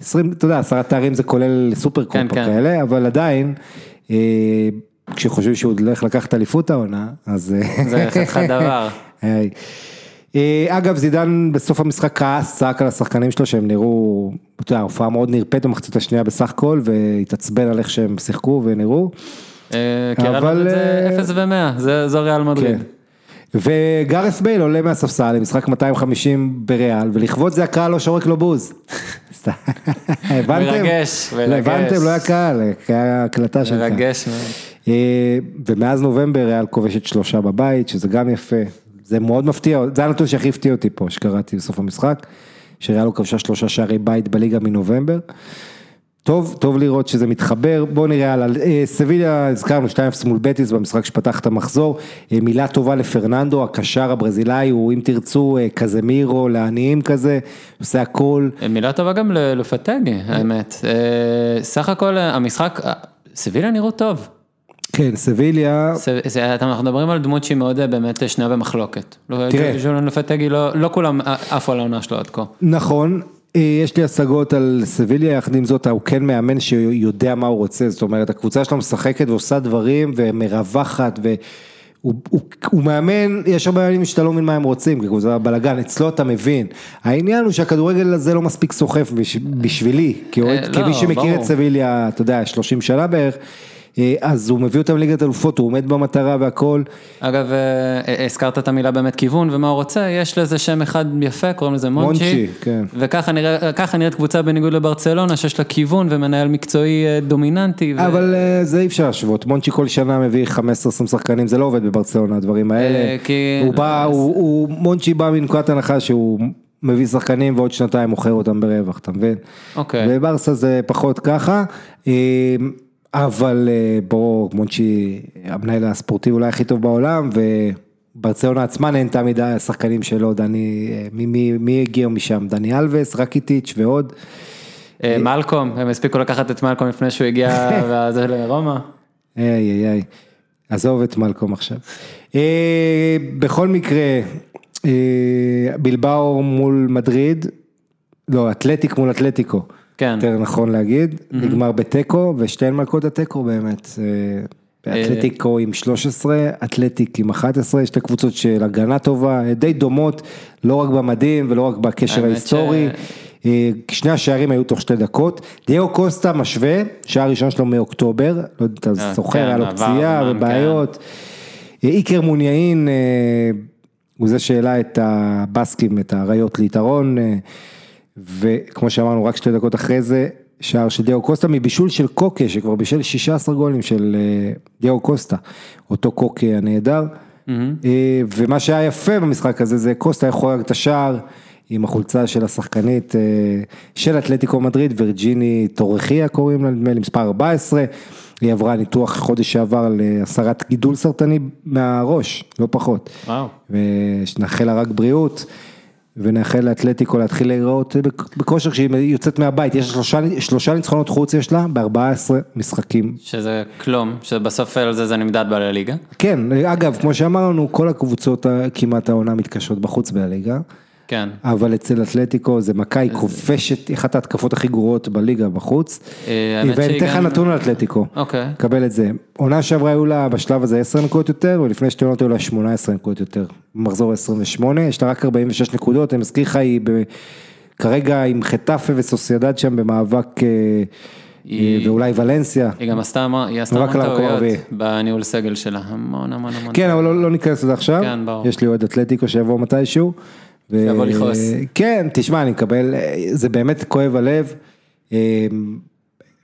20, אתה יודע, עשרה תארים זה כולל סופר כן, קופה כן. כאלה, אבל עדיין, אה, כשחושבים שהוא הולך לקחת אליפות העונה, אז... אה, זה חתיכת דבר. אה, אגב, זידן בסוף המשחק כעס, צעק על השחקנים שלו שהם נראו, אתה יודע, הופעה מאוד נרפאת במחצית השנייה בסך הכל, והתעצבן על איך שהם שיחקו ונראו. אה, כי אבל, זה אה, 0 ו-100, זו ריאל מדריד. כן. וגארס בייל עולה מהספסל למשחק 250 בריאל, ולכבוד זה הקהל לא שורק לו בוז. הבנתם? מרגש, מרגש. הבנתם, לא היה קהל, היה הקלטה של קהל. מרגש מאוד. אה, ומאז נובמבר ריאל כובשת שלושה בבית, שזה גם יפה. זה מאוד מפתיע, זה הנתון שהכי הפתיע אותי פה, שקראתי בסוף המשחק, שריאל לא כבשה שלושה שערי בית בליגה מנובמבר. טוב, טוב לראות שזה מתחבר, בואו נראה על אה, סביליה, הזכרנו 2-0 מול בטיס במשחק שפתח את המחזור, אה, מילה טובה לפרננדו, הקשר הברזילאי, הוא אם תרצו אה, קזמירו, לעניים כזה, עושה הכל, מילה טובה גם לפטגי, האמת. סך הכל המשחק, סביליה נראו טוב. כן, סביליה, אנחנו מדברים על דמות שהיא מאוד אה, באמת שנויה במחלוקת. לא, תראה. ז'ולן לפטגי, לא כולם אה, עפו על העונה שלו עד כה. נכון, אה, יש לי השגות על סביליה, יחד עם זאת הוא כן מאמן שיודע מה הוא רוצה, זאת אומרת הקבוצה שלו משחקת ועושה דברים ומרווחת והוא הוא, הוא מאמן, יש הרבה מאמנים שאתה לא מבין מה הם רוצים, כי זה בלאגן, אצלו אתה מבין. העניין הוא שהכדורגל הזה לא מספיק סוחף בש, בשבילי, אה, לא, כמי שמכיר. את סביליה, אתה יודע, 30 שנה בערך, אה, אז הוא מביא אותם לליגת אלופות, הוא עומד במטרה והכל. אגב, אה, אה, הזכרת את המילה באמת כיוון ומה הוא רוצה, יש לזה שם אחד יפה, קוראים לזה מונצ'י. מונצ'י, כן. וככה נראה, נראית קבוצה בניגוד לברצלונה, שיש לה כיוון ומנהל מקצועי אה, דומיננטי. ו- אבל אה, זה אי אפשר להשוות, מונצ'י כל שנה מביא 15-20 שחקנים, זה לא עובד בברצלונה הדברים האלה. אה, כי- הוא בא, הוא, הוא, מונצ'י בא מנקודת הנחה שהוא מביא שחקנים ועוד שנתיים מוכר אותם ברווח, אתה מבין? אוקיי. וברסה זה פחות ככה, אה, אבל אה, בוא, מונצ'י המנהל הספורטיבי אולי הכי טוב בעולם, וברצלונה עצמה נהנתה מדי השחקנים שלו, דני, אה, מי, מי, מי הגיע משם? דני אלווס, רקיטיץ' ועוד. אה, מלקום, הם הספיקו לקחת את מלקום לפני שהוא הגיע וזה לרומא. איי איי איי, עזוב את מלקום עכשיו. בכל מקרה, בלבאו מול מדריד, לא, אתלטיק מול אתלטיקו. כן. יותר נכון להגיד, נגמר בתיקו, ושתיהן מלכות התיקו באמת. אה, אתלטיקו עם 13, אתלטיק עם 11, שתי קבוצות של הגנה טובה, די דומות, לא רק במדים ולא רק בקשר ההיסטורי. אה, שני השערים היו תוך שתי דקות, דיאו קוסטה משווה, שער ראשון שלו מאוקטובר, לא יודע, אתה אה, זוכר, כן, היה לו פציעה ובעיות. אה, איקר מוניאין, אה, הוא זה שהעלה את הבסקים, את האריות ליתרון, וכמו שאמרנו, רק שתי דקות אחרי זה, שער של דיאו קוסטה מבישול של קוקה, שכבר בישל 16 גולים של אה, דיאו קוסטה, אותו קוקה הנהדר. אה, ומה שהיה יפה במשחק הזה, זה קוסטה היה חורג את השער, עם החולצה של השחקנית אה, של אתלטיקו מדריד, וירג'יני טורחיה קוראים לה, נדמה לי, מספר 14. היא עברה ניתוח חודש שעבר להסרת גידול סרטני מהראש, לא פחות. וואו. ושנאחל לה רק בריאות, ונאחל לאתלטיקו להתחיל להיראות בכושר כשהיא יוצאת מהבית, יש שלושה, שלושה ניצחונות חוץ יש לה ב-14 משחקים. שזה כלום, שבסוף על זה זה נמדד בליגה. כן, אגב, כמו שאמרנו, כל הקבוצות כמעט העונה מתקשות בחוץ בליגה. כן. אבל אצל אתלטיקו זה מכה, היא כובשת, אחת ההתקפות הכי גרועות בליגה בחוץ. ואני אתן לך נתון על אתלטיקו. אוקיי. קבל את זה. עונה שעברה היו לה בשלב הזה 10 נקודות יותר, ולפני שתי עונות היו לה 18 נקודות יותר. מחזור 28, יש לה רק 46 נקודות, אני מזכיר לך, היא ב... כרגע עם חטאפה וסוסיידד שם במאבק, אה, היא- אה, ואולי ולנסיה. היא גם עשתה המון טעויות. בניהול סגל שלה, המון המון המון. כן, אבל לא, לא ניכנס לזה עכשיו. כן, ברור. יש לי אוהד אתלטיקו שיבוא מתישהו. ו- שיבוא לכעוס. כן, תשמע, אני מקבל, זה באמת כואב הלב. אה,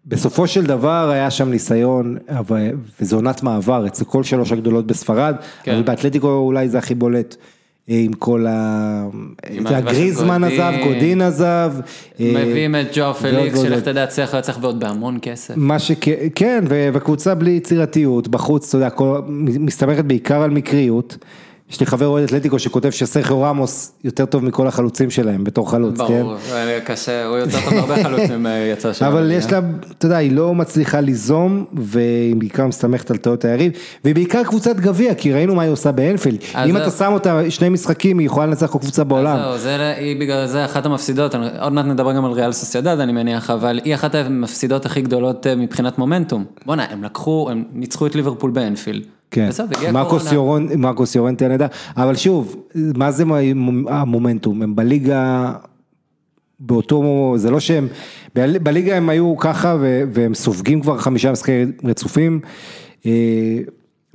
בסופו של דבר היה שם ניסיון, אבל- וזו עונת מעבר, אצל כל שלוש הגדולות בספרד, כן. אבל באתלטיקו אולי זה הכי בולט. אה, עם כל ה... גודין. עזב, גודין עזב. אה, מביאים את ג'ו פליקס, שלך. תדע, צריך לצליח ועוד בהמון כסף. מה שכן, כן, וקבוצה בלי יצירתיות, בחוץ, אתה יודע, מסתמכת בעיקר על מקריות. יש לי חבר אוהד אתלטיקו שכותב שסרחיו רמוס יותר טוב מכל החלוצים שלהם בתור חלוץ, כן? ברור, אבל קשה, הוא יותר טוב בהרבה חלוצים אה, יצא שם. אבל יש לה, אתה יודע, היא לא מצליחה ליזום, והיא בעיקר מסתמכת על טעויות היריב, והיא בעיקר קבוצת גביע, כי ראינו מה היא עושה באנפילד. אם. אתה שם אותה שני משחקים, היא יכולה לנצח כל קבוצה בעולם. זהו, זה, היא בגלל זה אחת המפסידות, עוד מעט נדבר גם על ריאל סוסיידד אני מניח, אבל היא אחת המפסידות הכי גדולות אה, מבחינת מומנטום. בואנה, הם לקחו, הם ניצחו את ליברפול באנפילד. כן, מרקוס. יורון, מרקוס יורנטי נהדר, אבל שוב, מה זה המומנטום, הם בליגה, באותו, זה לא שהם, בליגה הם היו ככה והם סופגים כבר חמישה משחקי רצופים, אה,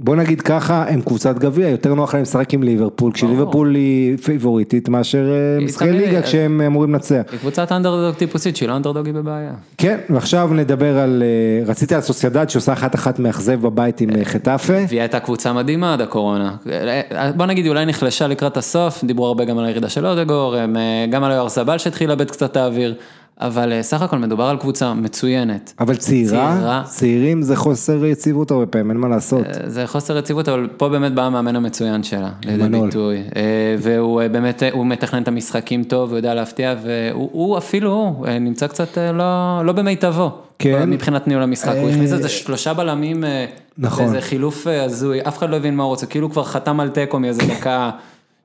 בוא נגיד ככה, הם קבוצת גביע, יותר נוח להם לשחק עם ליברפול, כשליברפול היא פייבוריטית מאשר אה, משחקי ליגה כשהם אמורים לנצח. היא קבוצת אנדרדוג טיפוסית שהיא לא אנדרדוג היא בבעיה. כן, ועכשיו נדבר על, אה, רציתי על סוסיידד שעושה אחת אחת מאכזב בבית עם אה, חטאפה. והיא הייתה קבוצה מדהימה עד הקורונה. בוא נגיד, אולי נחלשה לקראת הסוף, דיברו הרבה גם על הירידה של אודגור, גם על היואר סבל שהתחיל לאבד קצת האוויר, אבל אה, סך הכל מדובר על קבוצה מצוינת. אבל צעירה, צעירה. צעירים זה חוסר יציבות הרבה פעמים, אין מה לעשות. אה, זה חוסר יציבות, אבל פה באמת בא המאמן המצוין שלה, לידי מנול. ביטוי. אה, והוא באמת, הוא מתכנן את המשחקים טוב, הוא יודע להפתיע, והוא הוא אפילו, הוא נמצא קצת לא, לא במיטבו. כן. מבחינת ניהול המשחק, הוא הכניס איזה שלושה בלמים, נכון. איזה חילוף הזוי, אף אחד לא הבין מה הוא רוצה, כאילו הוא כבר חתם על תיקו מאיזה דקה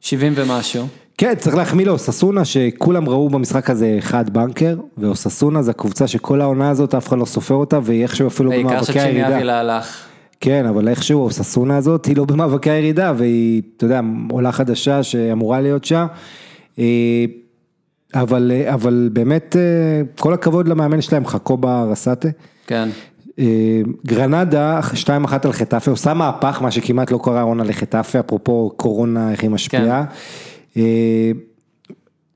70 ומשהו. כן, צריך להחמיא לאוססונה שכולם ראו במשחק הזה אחד בנקר, ואוססונה זה הקבוצה שכל העונה הזאת אף אחד לא סופר אותה, והיא איכשהו אפילו בעיקר במאבקי הירידה. אבילה הלך. כן, אבל איכשהו אוססונה הזאת היא לא במאבקי הירידה, והיא, אתה יודע, עולה חדשה שאמורה להיות שם. אה, אבל, אה, אבל באמת, אה, כל הכבוד למאמן שלהם, חקובה רסאטה. כן. גרנדה, 2-1 על חטאפה, עושה מהפך, מה שכמעט לא קרה עונה לחטאפה, אפרופו קורונה, איך היא משפיעה. אה,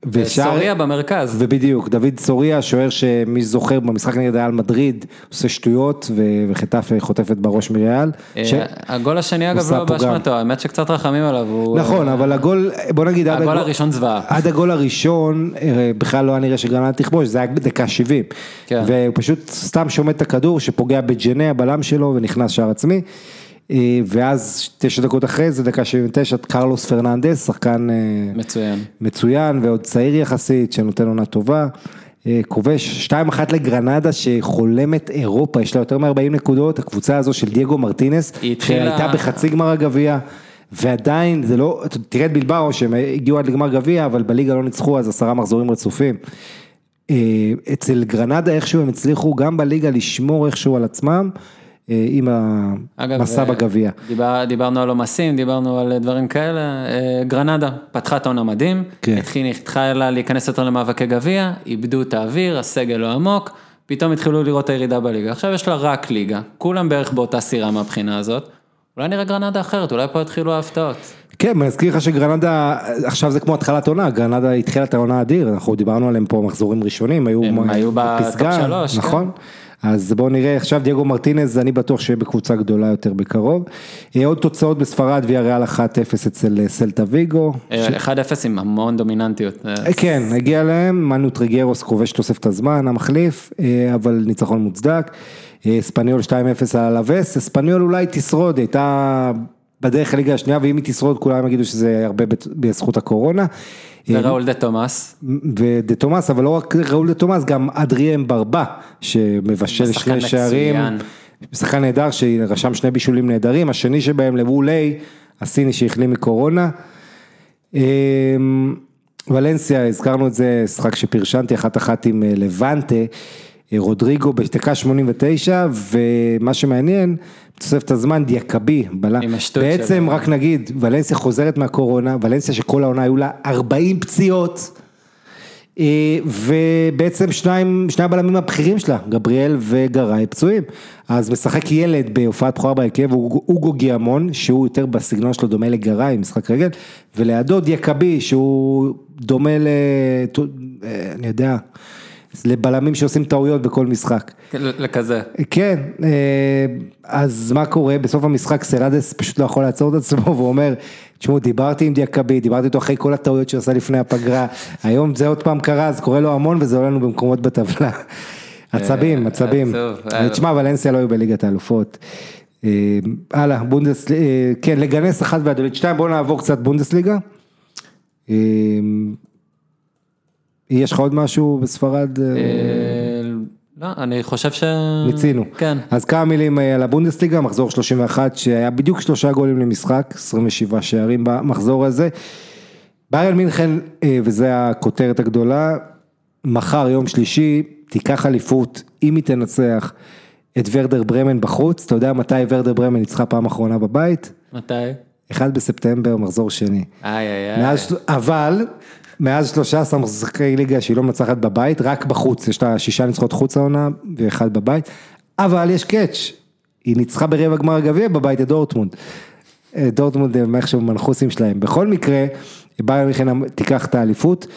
ושער- סוריה במרכז. ובדיוק, דוד סוריה, שוער שמי שזוכר במשחק נגד ריאל מדריד, עושה שטויות ו- וחטאפה חוטפת בראש מריאל. אה, ש- הגול השני אגב לא. באשמתו, האמת שקצת רחמים עליו. הוא- נכון, אבל הגול, בוא נגיד, עד הגול הגול- הראשון זוועה. עד הגול הראשון, אה, בכלל לא היה נראה שגרנדה תכבוש, זה היה דקה 70. כן. והוא פשוט סתם שומט את הכדור שפוגע בג'נה, הבלם שלו, ונכנס שער עצמי. אה, ואז תשע דקות אחרי זה, דקה 79, קרלוס פרננדס, שחקן אה, מצוין. מצוין ועוד צעיר יחסית, שנותן עונה טובה. אה, כובש 2-1 לגרנדה שחולמת אירופה, יש לה יותר מ-40 נקודות, הקבוצה הזו של דייגו מרטינס, שהייתה בחצי גמר הגביע, ועדיין זה לא, תראה את בלבאו שהם הגיעו עד לגמר גביע, אבל בליגה לא ניצחו אז עשרה מחזורים רצופים. אצל גרנדה איכשהו הם הצליחו גם בליגה לשמור איכשהו על עצמם, עם המסע אה, בגביע. דיבר, דיברנו על עומסים, דיברנו על דברים כאלה, אה, גרנדה פתחה את העונה מדהים, כן. התחילה, להיכנס יותר למאבקי גביע, איבדו את האוויר, הסגל לא עמוק, פתאום התחילו לראות את הירידה בליגה, עכשיו יש לה רק ליגה, כולם בערך באותה סירה מהבחינה הזאת, אולי נראה גרנדה אחרת, אולי פה יתחילו ההפתעות. כן, אני אזכיר לך שגרנדה, עכשיו זה כמו התחלת עונה, גרנדה התחילה את העונה אדיר, אנחנו דיברנו עליהם פה מחזורים ראשונים, היו, הם היו בפסגה, שלוש, כן. אז בואו נראה, עכשיו דייגו מרטינז, אני בטוח שיהיה בקבוצה גדולה יותר בקרוב. אה, עוד תוצאות בספרד, ויה ריאל 1-0 אצל אה, סלטה ויגו. אה, 1-0 עם המון דומיננטיות. אה, כן, הגיע להם, מנו טריגרוס כובש בתוספת הזמן, המחליף, אה, אבל ניצחון מוצדק. אה, אספניול 2-0 על אלאבס, אספניול אולי תשרוד, הייתה בדרך לליגה השנייה, ואם היא תשרוד כולם יגידו שזה הרבה בזכות הקורונה. אה, וראול דה תומאס. ודה תומאס, אבל לא רק ראול דה תומאס, גם אדרי אמברבה, שמבשל שני שערים. שחקן נהדר, שרשם שני בישולים נהדרים, השני שבהם לוולאי, הסיני שהחלים מקורונה. אמ, ולנסיה, הזכרנו את זה, משחק שפרשנתי אחת אחת עם אה, לבנטה, אה, רודריגו בדקה 89, ומה שמעניין, תוספת הזמן, דיאקבי, בלם. בעצם. רק נגיד, ולנסיה חוזרת מהקורונה, ולנסיה שכל העונה היו לה 40 פציעות. אה, ובעצם שניים, שני הבלמים הבכירים שלה, גבריאל וגראי פצועים. אז משחק ילד בהופעת בכורה בהרכב, אוגו גיאמון, שהוא יותר בסגנון שלו דומה לגראי, משחק רגל, ולידו דיאקבי, שהוא דומה ל... אה, אני יודע, לבלמים שעושים טעויות בכל משחק. לכזה. כן, אה, אז מה קורה? בסוף המשחק סרדס פשוט לא יכול לעצור את עצמו והוא אומר, תשמעו, דיברתי עם דיאקבי, דיברתי איתו אחרי כל הטעויות שהוא עשה לפני הפגרה, היום זה עוד פעם קרה, אז קורה לו המון וזה עולה לנו במקומות בטבלה. עצבים, עצבים. עצוב. תשמע, ולנסיה לא היו בליגת האלופות. אה, הלאה, בונדס, אה, כן, לגנס אחת והדולית שתיים, בואו נעבור קצת בונדסליגה. יש לך עוד משהו בספרד? אה, אה, לא, אני חושב ש... מיצינו. כן. אז כמה מילים אה, על הבונדסליגה, מחזור 31 שהיה בדיוק שלושה גולים למשחק, 27 שערים במחזור הזה. ביירן מינכן, וזה הכותרת הגדולה, מחר יום שלישי תיקח אליפות, אם היא תנצח את ורדר ברמן בחוץ, אתה יודע מתי ורדר ברמן ניצחה פעם אחרונה בבית? מתי? 1 בספטמבר, מחזור שני. איי איי איי. אבל, מאז 13 משחקי ליגה שהיא לא מנצחת בבית, רק בחוץ, יש לה שישה ניצחונות חוץ העונה ואחד בבית, אבל יש קאץ', היא ניצחה ברבע גמר הגביע בבית את דורטמונד. אה, דורטמונד הם איכשהו מנחוסים שלהם. בכל מקרה, ביירן מינכן תיקח את האליפות,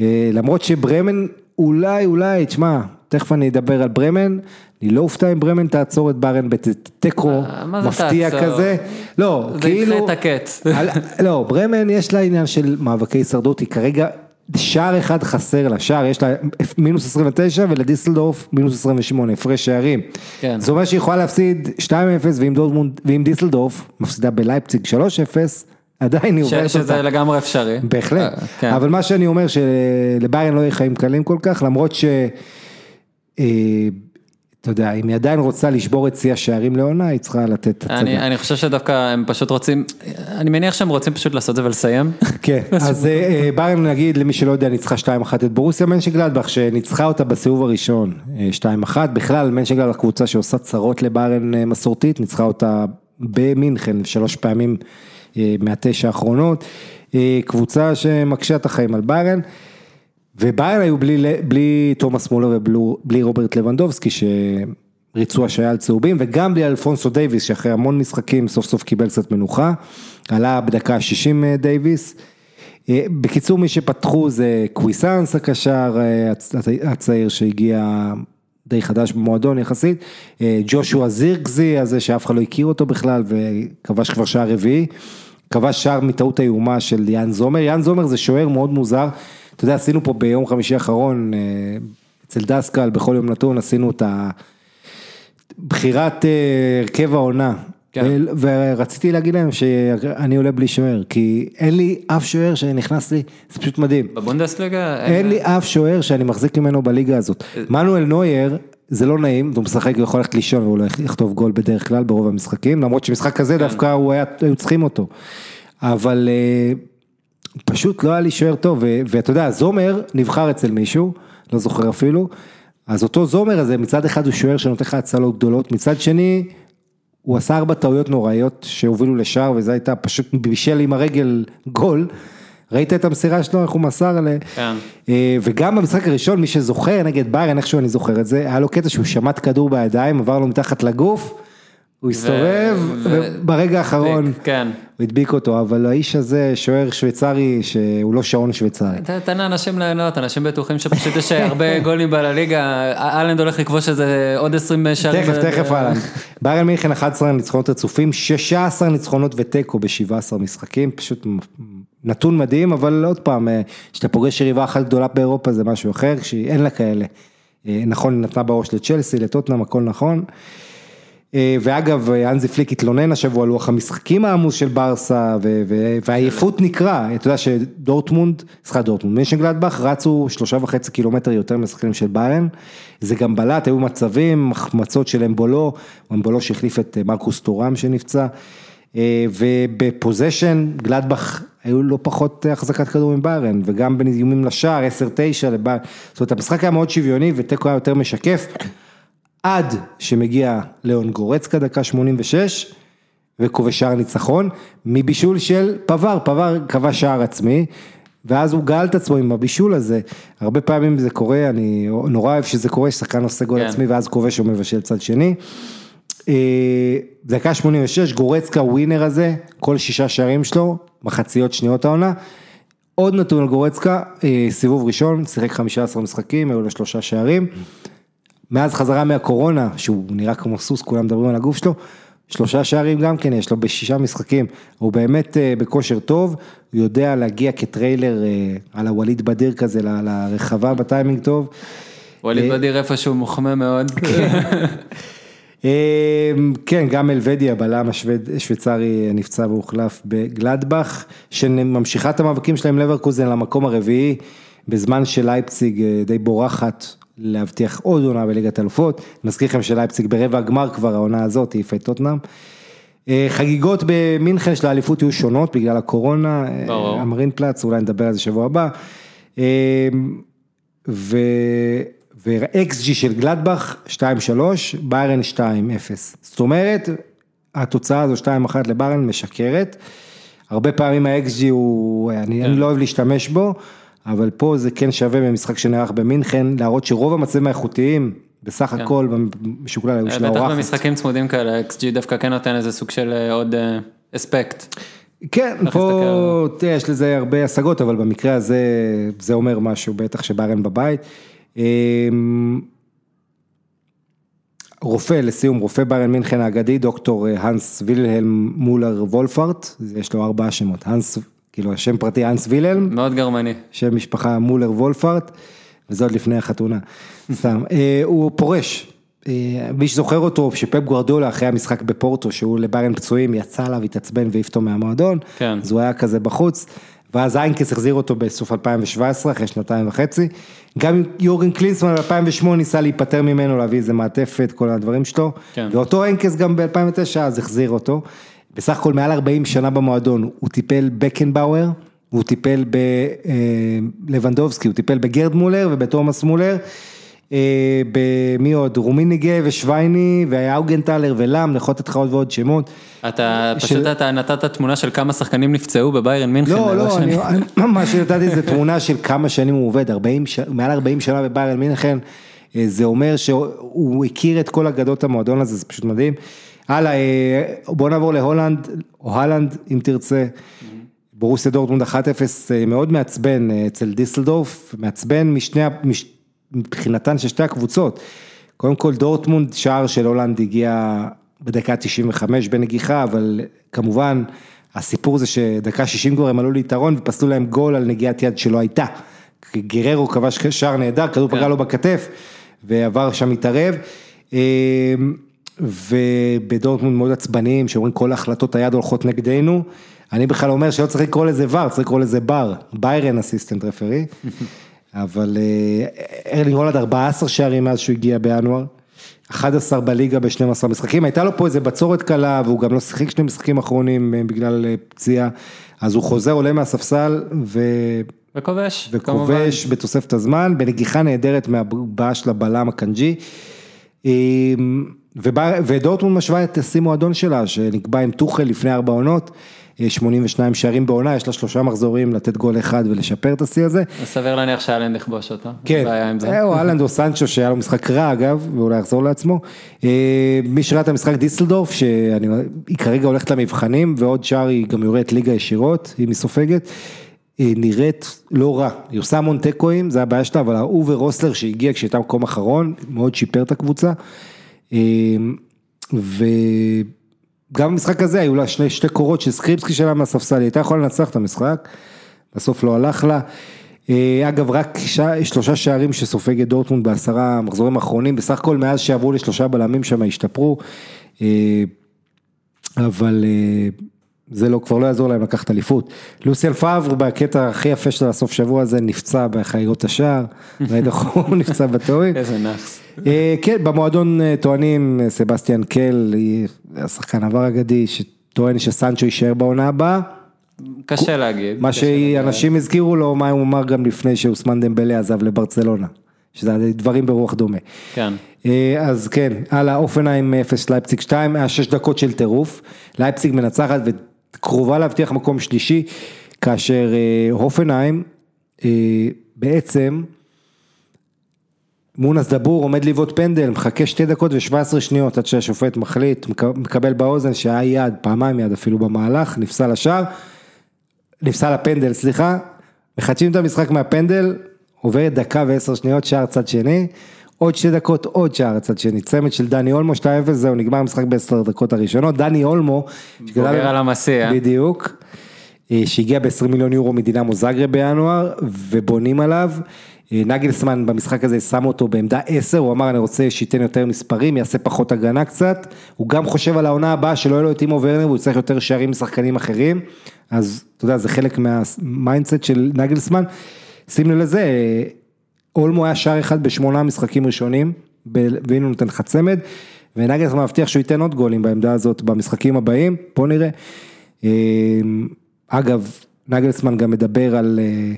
אה, למרות שברמן אולי, אולי, תשמע, תכף אני אדבר על ברמן, אני לא אופתע אם ברמן תעצור את ביירן בתיקו זה מפתיע? כזה. לא, זה כאילו... ידחה את הקץ. לא, ברמן יש לה עניין של מאבקי הישרדות, היא כרגע, שער אחד חסר לה, שער יש לה מינוס 29 ולדיסלדורף מינוס 28, הפרש שערים. כן. זה אומר שהיא יכולה להפסיד 2-0 ואם דורטמונד, ואם דיסלדורף מפסידה בלייפציג 3-0, עדיין היא עוברת אותה. שזה לגמרי אפשרי. בהחלט, אה, כן. אבל מה שאני אומר שלביירן לא יהיה חיים קלים כל כך, למרות ש... אה, אתה יודע, אם היא עדיין רוצה לשבור את שיא השערים לעונה, היא צריכה לתת את הצגה. אני, אני חושב שדווקא הם פשוט רוצים, אני מניח שהם רוצים פשוט לעשות את זה ולסיים. כן, אז אה, אה, ביירן נגיד למי שלא יודע ניצחה 2-1 את בורוסיה מנשגלדבך שניצחה אותה בסיבוב הראשון אה, 2-1, בכלל מנשנגלדבך קבוצה שעושה צרות לביירן מסורתית, ניצחה אותה במינכן שלוש פעמים מהתשע האחרונות, קבוצה שמקשה את החיים על ביירן. וביירן היו בלי, בלי תומאס מולר ובלי רוברט לבנדובסקי שריצו השעיה על צהובים וגם בלי אלפונסו דייוויס שאחרי המון משחקים סוף סוף קיבל קצת מנוחה, עלה בדקה ה-60 דייוויס. אה, בקיצור מי שפתחו זה קוויסנס הקשר אה, הצ- הצעיר שהגיע די חדש במועדון יחסית, אה, ג'ושוע זירקזי הזה שאף אחד לא הכיר אותו בכלל וכבש כבר שער רביעי, כבש שער מטעות איומה של יאן זומר, יאן זומר זה שוער מאוד מוזר, אתה יודע עשינו פה ביום חמישי האחרון אה, אצל דסקל בכל יום נתון עשינו את הבחירת אה, הרכב העונה. כן. ורציתי להגיד להם שאני עולה בלי שוער, כי אין לי אף שוער שנכנס לי, זה פשוט מדהים. בבונדסליגה, אין לי אף שוער שאני מחזיק ממנו בליגה הזאת. מנואל נוייר, זה לא נעים, הוא משחק, הוא יכול ללכת לישון והוא לא יכתוב גול בדרך כלל ברוב המשחקים, למרות שמשחק כזה דווקא הוא היה, היו צריכים אותו. אבל אה, פשוט לא היה לי שוער טוב, ואתה יודע, זומר נבחר אצל מישהו, לא זוכר אפילו, אז אותו זומר הזה מצד אחד הוא שוער שנותן לך הצלות גדולות, מצד שני הוא עשה ארבע טעויות נוראיות שהובילו לשער וזה הייתה פשוט בישל עם הרגל גול. ראית את המסירה שלו, איך הוא מסר עליה? כן. אה, וגם במשחק הראשון, מי שזוכר נגד ביירן, איכשהו אני זוכר את זה, היה לו קטע שהוא שמט כדור בידיים, עבר לו מתחת לגוף, הוא הסתובב, ו- וברגע האחרון, כן. הוא הדביק אותו, אבל האיש הזה, שוער שוויצרי, שהוא לא שעון שוויצרי. תן לאנשים ליהנות, אנשים בטוחים שפשוט יש הרבה גולים בליגה, אהלנד הולך לכבוש איזה עוד 20 שערים. תכף, תכף אהלנד. ביירן מינכן 11 ניצחונות רצופים, 16 ניצחונות ותיקו ב-17 משחקים, פשוט נתון מדהים, אבל עוד פעם, אה, כשאתה פוגש יריבה אחת גדולה באירופה זה משהו אחר, כשאין לה כאלה. אה, נכון, נתנה בראש לצ'לסי, לטוטנאם, הכל נכון. אה, ואגב, הנזי פליק התלונן השבוע על לוח המשחקים העמוס של ברסה, והעייפות נקרא, אתה יודע שדורטמונד, סליחה דורטמונד, מנשן גלדבך רצו שלושה וחצי קילומטר יותר משחקני ביירן, זה גם בלט, היו מצבים, החמצות של אמבולו, אמבולו שהחליף את מרקוס תוראם שנפצע, ובפוזיישן גלדבך היו לא פחות החזקת כדור מביירן, וגם בניומים לשער, 10-9 לביירן, זאת אומרת המשחק היה מאוד שוויוני ותיקו היה יותר משקף, עד שמגיע ליאון גורצקה דקה 86, וכובש שער ניצחון, מבישול של פבר, פבר קבע שער עצמי, ואז הוא גאל את עצמו עם הבישול הזה, הרבה פעמים זה קורה, אני נורא אוהב שזה קורה, ששחקן עושה גול כן. עצמי ואז כובש או מבשל צד שני. אה, דקה 86, גורצקה ווינר הזה, כל שישה שערים שלו, מחציות שניות העונה. עוד נתון על גורצקה, אה, סיבוב ראשון, שיחק 15 משחקים, היו לו שלושה שערים. מאז חזרה מהקורונה, שהוא נראה כמו סוס, כולם מדברים על הגוף שלו, שלושה שערים גם כן יש לו בשישה משחקים, הוא באמת אה, בכושר טוב, הוא יודע להגיע כטריילר על הווליד בדיר כזה, לרחבה בטיימינג טוב. ווליד בדיר איפשהו מוחמא מאוד. כן. כן, גם אלוודי הבלם השוויצרי נפצע והוחלף בגלדבך, שממשיכה את המאבקים שלהם לברקוזן למקום הרביעי, בזמן שלייפציג אה, די בורחת להבטיח עוד עונה בליגת אלופות, מזכיר לכם שלייפציג ברבע הגמר כבר העונה הזאת, העיפה את טוטנאם. אה, חגיגות במינכן של האליפות יהיו שונות בגלל הקורונה, ברור. המרין פלאץ, אולי נדבר על זה שבוע הבא. אמ, ו... ו-XG של גלדבך 2-3, ביירן 2-0. זאת אומרת, התוצאה הזו 2-1 לביירן משקרת. הרבה פעמים ה-XG הוא, אני, כן. אני לא אוהב להשתמש בו, אבל פה זה כן שווה במשחק שנערך במינכן, להראות שרוב המצבים האיכותיים, בסך כן. הכל, משוקלל היו של האורחת. בטח במשחקים צמודים כאלה, XG דווקא כן נותן איזה סוג של אה, עוד אה, אספקט. כן, פה תראה, יש לזה הרבה השגות, אבל במקרה הזה זה אומר משהו, בטח שביירן בבית. אמ, רופא, לסיום, רופא ביירן מינכן האגדי, דוקטור אה, הנס וילהלם מולר וולפארט, יש לו ארבעה שמות, הנס, כאילו השם פרטי הנס וילהלם. מאוד גרמני. שם משפחה מולר וולפארט, וזה עוד לפני החתונה, סתם. אה, הוא פורש, אה, מי שזוכר אותו, שפפ גורדולה אחרי המשחק בפורטו, שהוא לביירן פצועים, יצא עליו, התעצבן והעיף אותו מהמועדון, כן. אז הוא היה כזה בחוץ. ואז היינקס החזיר אותו בסוף 2017, אחרי שנתיים וחצי. גם יורגן קלינסמן ב-2008 ניסה להיפטר ממנו, להביא איזה מעטפת, כל הדברים שלו. כן. ואותו היינקס גם ב-2009 אז החזיר אותו. בסך הכל מעל 40 שנה במועדון, הוא טיפל בבקנבאואר, הוא טיפל בלבנדובסקי, הוא טיפל בגרד מולר ובתומאס מולר. אה, במי עוד, רומיניגה ושווייני ואוגנטלר ולאם, לך עוד ועוד שמות. אתה פשוט אתה נתת תמונה של כמה שחקנים נפצעו בביירן מינכן. לא, לא, מה שנתתי זה תמונה של כמה שנים הוא עובד, מעל 40 שנה בביירן מינכן, אה, זה אומר שהוא הכיר את כל אגדות המועדון הזה, זה פשוט מדהים. הלאה, אה, בוא נעבור להולנד, או הלנד אם תרצה. ברוסיה דורטמונד 1-0 מאוד מעצבן אצל דיסלדורף, מעצבן משני, מש, מבחינתן של שתי הקבוצות. קודם כל דורטמונד, שער של הולנד הגיע בדקה 95 בנגיחה, אבל כמובן הסיפור זה שדקה 60 כבר הם עלו ליתרון ופסלו להם גול על נגיעת יד שלא הייתה. גררו כבש שער נהדר, כדור כן. פגע לו בכתף ועבר שם מתערב. אמ, ובדורטמונד מאוד עצבניים, שאומרים כל החלטות היד הולכות נגדנו. אני בכלל אומר שלא צריך לקרוא לזה ור, צריך לקרוא לזה בר, ביירן אסיסטנט רפרי. אבל אה, ארלינג הולנד 14 שערים מאז שהוא הגיע בינואר, 11 בליגה ב-12 משחקים, הייתה לו פה איזה בצורת קלה והוא גם לא שיחק שני משחקים אחרונים אה, בגלל אה, פציעה, אז הוא חוזר, עולה מהספסל ו... וכובש, וכובש בתוספת הזמן, בנגיחה נהדרת מהבעה של הבלם הקנג'י. ודורטמונד משווה את השיא מועדון שלה, שנקבע עם טוחל לפני ארבע עונות. אה, 82 שערים בעונה, יש לה שלושה מחזורים לתת גול אחד ולשפר את השיא הזה. סביר להניח שאלן יכבוש אותו. כן. זהו, אהלנד או סנצ'ו שהיה לו משחק רע אגב, ואולי יחזור לעצמו. אה, מי שראה את המשחק דיסלדורף, שהיא כרגע הולכת למבחנים, ועוד שער היא גם יורדת ליגה ישירות, אם היא סופגת. אה, נראית לא רע, היא עושה המון תיקואים, זה הבעיה שלה, אבל ההוא ורוסלר שהגיע כשהייתה מקום אחרון, מאוד שיפר את הקבוצה. אה, וגם במשחק הזה היו לה שני, שתי קורות של סקריפסקי שלה מהספסל, היא הייתה יכולה לנצח את המשחק, בסוף לא הלך לה. אה, אגב, רק ש... שלושה שערים שסופגת דורטמונד בעשרה מחזורים האחרונים, בסך הכל מאז שעברו לשלושה בלמים שם השתפרו, אה, אבל אה, זה לא, כבר לא יעזור להם לקחת אליפות. לוסיאל פאבר בקטע הכי יפה של הסוף שבוע הזה נפצע בחגיגות השער, ראית איך הוא נפצע בתורים. איזה נאחס. אה, כן, במועדון אה, טוענים, אה, סבסטיאן קל, השחקן עבר אגדי, שטוען שסנצ'ו יישאר בעונה הבאה. קשה להגיד. מה. שאנשים הזכירו לו, מה הוא אמר גם לפני שאוסמן דמבלה עזב לברצלונה, שזה דברים ברוח דומה. כן. אז כן, הלאה, אופנהיים 0 לייפציג 2, היה 6 דקות של טירוף, לייפציג מנצחת וקרובה להבטיח מקום שלישי, כאשר אה, הופנהיים אה, בעצם, מונס דבור עומד לבעוט פנדל, מחכה שתי דקות ו-17 שניות עד שהשופט מחליט, מק- מקבל באוזן שהיה יד, פעמיים יד אפילו במהלך, נפסל השער, נפסל הפנדל, סליחה, מחדשים את המשחק מהפנדל, עוברת דקה ועשר שניות, שער צד שני, עוד שתי דקות, עוד שער צד שני, צמד של דני אולמו, 2-0, זהו, נגמר המשחק בעשר דקות הראשונות, דני אולמו, בוגר על המסיע. בדיוק, אה, שהגיע ב-20 מיליון יורו מדינמו זאגרב בינואר, ובונים עליו. אה, נגלסמן במשחק הזה שם אותו בעמדה 10, הוא אמר אני רוצה שייתן יותר מספרים, יעשה פחות הגנה קצת, הוא גם חושב על העונה הבאה שלא יהיה לו את טימו ורנר, הוא צריך יותר שערים משחקנים אחרים, אז אתה יודע, זה חלק מה mindset של נגלסמן. לב לזה, אה, אולמו היה שער אחד בשמונה משחקים ראשונים, והנה הוא נותן לך צמד, ונגלסמן מבטיח שהוא ייתן עוד גולים בעמדה הזאת במשחקים הבאים, בוא נראה. אה, אגב, נגלסמן גם מדבר על אה,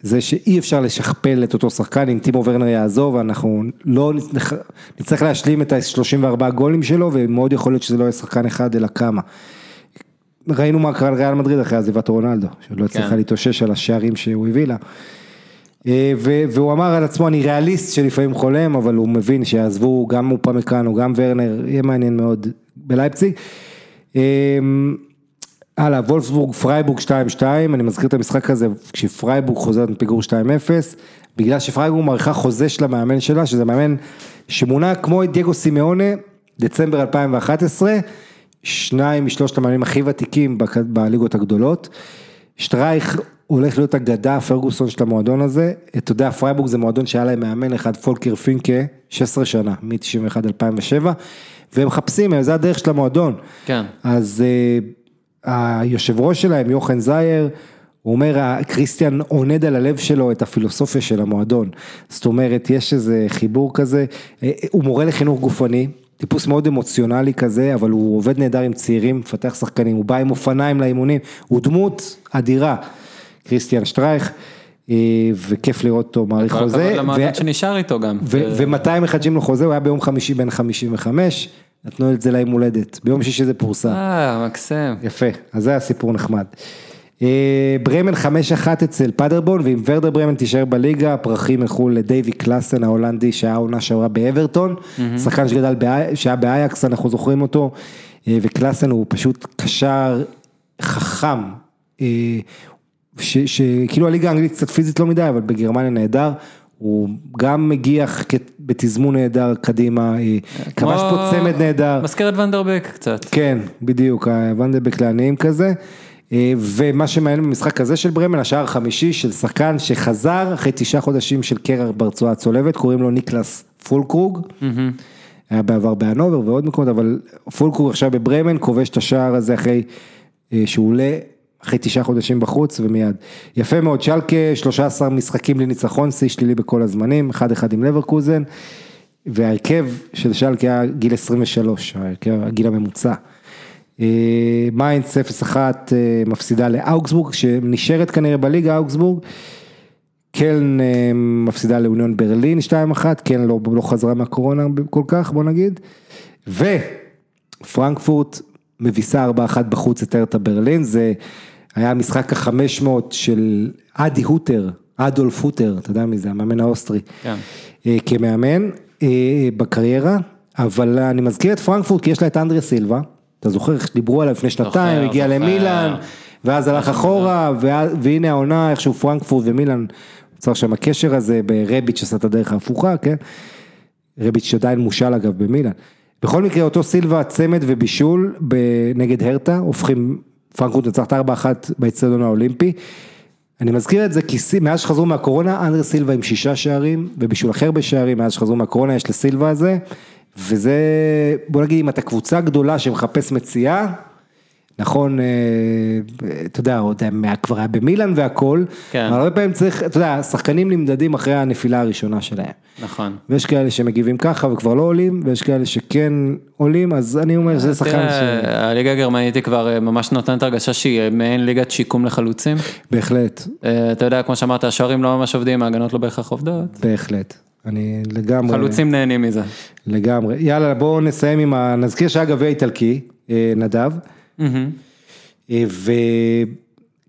זה שאי אפשר לשכפל את אותו שחקן אם טימו ורנר יעזוב, אנחנו לא נצטרך- נצטרך להשלים את ה-34 גולים שלו, ומאוד יכול להיות שזה לא יהיה שחקן אחד אלא כמה. ראינו מה קרה לריאל מדריד אחרי עזיבת רונלדו, שלא הצליחה כן. להתאושש על השערים שהוא הביא לה. אה, והוא אמר על עצמו, אני ריאליסט שלפעמים חולם, אבל הוא מבין שיעזבו גם אופמקאנו, גם ורנר, יהיה מעניין מאוד בלייפציג. אה, הלאה, וולפסבורג פרייבורג 2-2, אני מזכיר את המשחק הזה, כשפרייבורג חוזרת מפיגור 2-0, בגלל שפרייבורג מאריכה חוזה של המאמן שלה, שזה מאמן שמונה כמו דייגו סימאונה, דצמבר 2011, שניים משלושת המאמנים הכי ותיקים בליגות הגדולות. שטרייך הולך להיות אגדה פרגוסון של המועדון הזה, אתה יודע פרייבורג זה מועדון שהיה להם מאמן אחד פולקר פינקה, 16 שנה, מ-91 עד 2007, והם מחפשים, זה הדרך של המועדון. כן. אז אה, היושב ראש שלהם, יוכן זאייר, הוא אומר, "ה- קריסטיאן עונד על הלב שלו את הפילוסופיה של המועדון. זאת אומרת, יש איזה חיבור כזה, אה, הוא מורה לחינוך גופני, טיפוס מאוד אמוציונלי כזה, אבל הוא עובד נהדר עם צעירים, מפתח שחקנים, הוא בא עם אופניים לאימונים, הוא דמות אדירה, קריסטיאן שטרייך, אה, וכיף לראות אותו מעריך כל חוזה. הכבוד למועדון ו- שנשאר איתו גם. ו- ומתי מחדשים לו חוזה? הוא היה ביום חמישי בן 55, נתנו את זה ליום הולדת, ביום שישי זה פורסם. אה, מקסים. יפה, אז זה היה סיפור נחמד. אה, ברמן 5-1 אצל פדרבון, ואם ורדר ברמן תישאר בליגה, הפרחים ילכו לדייווי קלאסן ההולנדי שהיה עונה שעברה באברטון, שחקן שגדל, באי- שהיה באייקס, אנחנו זוכרים אותו, אה, וקלאסן הוא פשוט קשר חכם, אה, שכאילו הליגה האנגלית קצת פיזית לא מדי, אבל בגרמניה נהדר. הוא גם מגיח בתזמון נהדר קדימה, אה, כבש פה צמד נהדר. מזכיר ונדרבק קצת. כן, בדיוק, הוונדבק לעניים כזה. אה, ומה שמעניין במשחק הזה של ברמן, השער החמישי של שחקן שחזר אחרי תשעה חודשים של קרע ברצועה הצולבת, קוראים לו ניקלאס פולקרוג. היה בעבר בהנובר ועוד מקומות, אבל פולקרוג עכשיו בברמן כובש את השער הזה אחרי אה, שהוא עולה אחרי תשעה חודשים בחוץ ומיד. יפה מאוד, שלקה 13 משחקים לניצחון, שיא שלילי בכל הזמנים, 1-1 עם לברקוזן, וההרכב של שלקה היה גיל 23, ההרכב, הגיל הממוצע. אה, מיינץ 0-1 אה, מפסידה לאוגסבורג, שנשארת כנראה בליגה אוגסבורג. קלן אה, מפסידה לאוניון ברלין 2-1, קלן לא, לא חזרה מהקורונה כל כך, בוא נגיד. ופרנקפורט מביסה 4-1 בחוץ את הרטה ברלין, זה היה המשחק ה-500 של אדי הוטר, אדולף הוטר, אתה יודע מי זה, המאמן האוסטרי, כן. אה, כמאמן אה, בקריירה, אבל אני מזכיר את פרנקפורט כי יש לה את אנדריה סילבה, אתה זוכר איך דיברו עליו לפני שנתיים, הגיע. למילאן, ואז הלך אחורה, וה- והנה העונה, איכשהו פרנקפורט ומילאן, נוצר שם הקשר הזה ברביץ' שעשה את הדרך ההפוכה, כן? רביץ' שעדיין מושל אגב במילאן. בכל מקרה אותו סילבה צמד ובישול נגד הרטה, הופכים, פרנקפורט ניצחת 4-1 באצטדיון האולימפי. אני מזכיר את זה כי מאז שחזרו מהקורונה, אנדרס סילבה עם שישה שערים ובישול אחר בשערים, מאז שחזרו מהקורונה יש לסילבה הזה, וזה, בוא נגיד אם אתה קבוצה גדולה שמחפש מציאה, נכון, אה, אתה יודע, עוד כבר היה במילאן והכל, כן. אבל הרבה פעמים צריך, אתה יודע, שחקנים נמדדים אחרי הנפילה הראשונה שלהם. נכון. ויש כאלה שמגיבים ככה וכבר לא עולים, ויש כאלה שכן עולים, אז אני אומר שזה שחקן ש... הליגה הגרמנית היא כבר אה, ממש נותנת הרגשה שהיא אה, מעין ליגת שיקום לחלוצים. בהחלט, אתה יודע, כמו שאמרת, השוערים לא ממש עובדים, ההגנות לא בהכרח עובדות. בהחלט. אני לגמרי, חלוצים נהנים מזה. לגמרי. יאללה, בואו נסיים עם ה... נזכיר גביע איטלקי, נדב,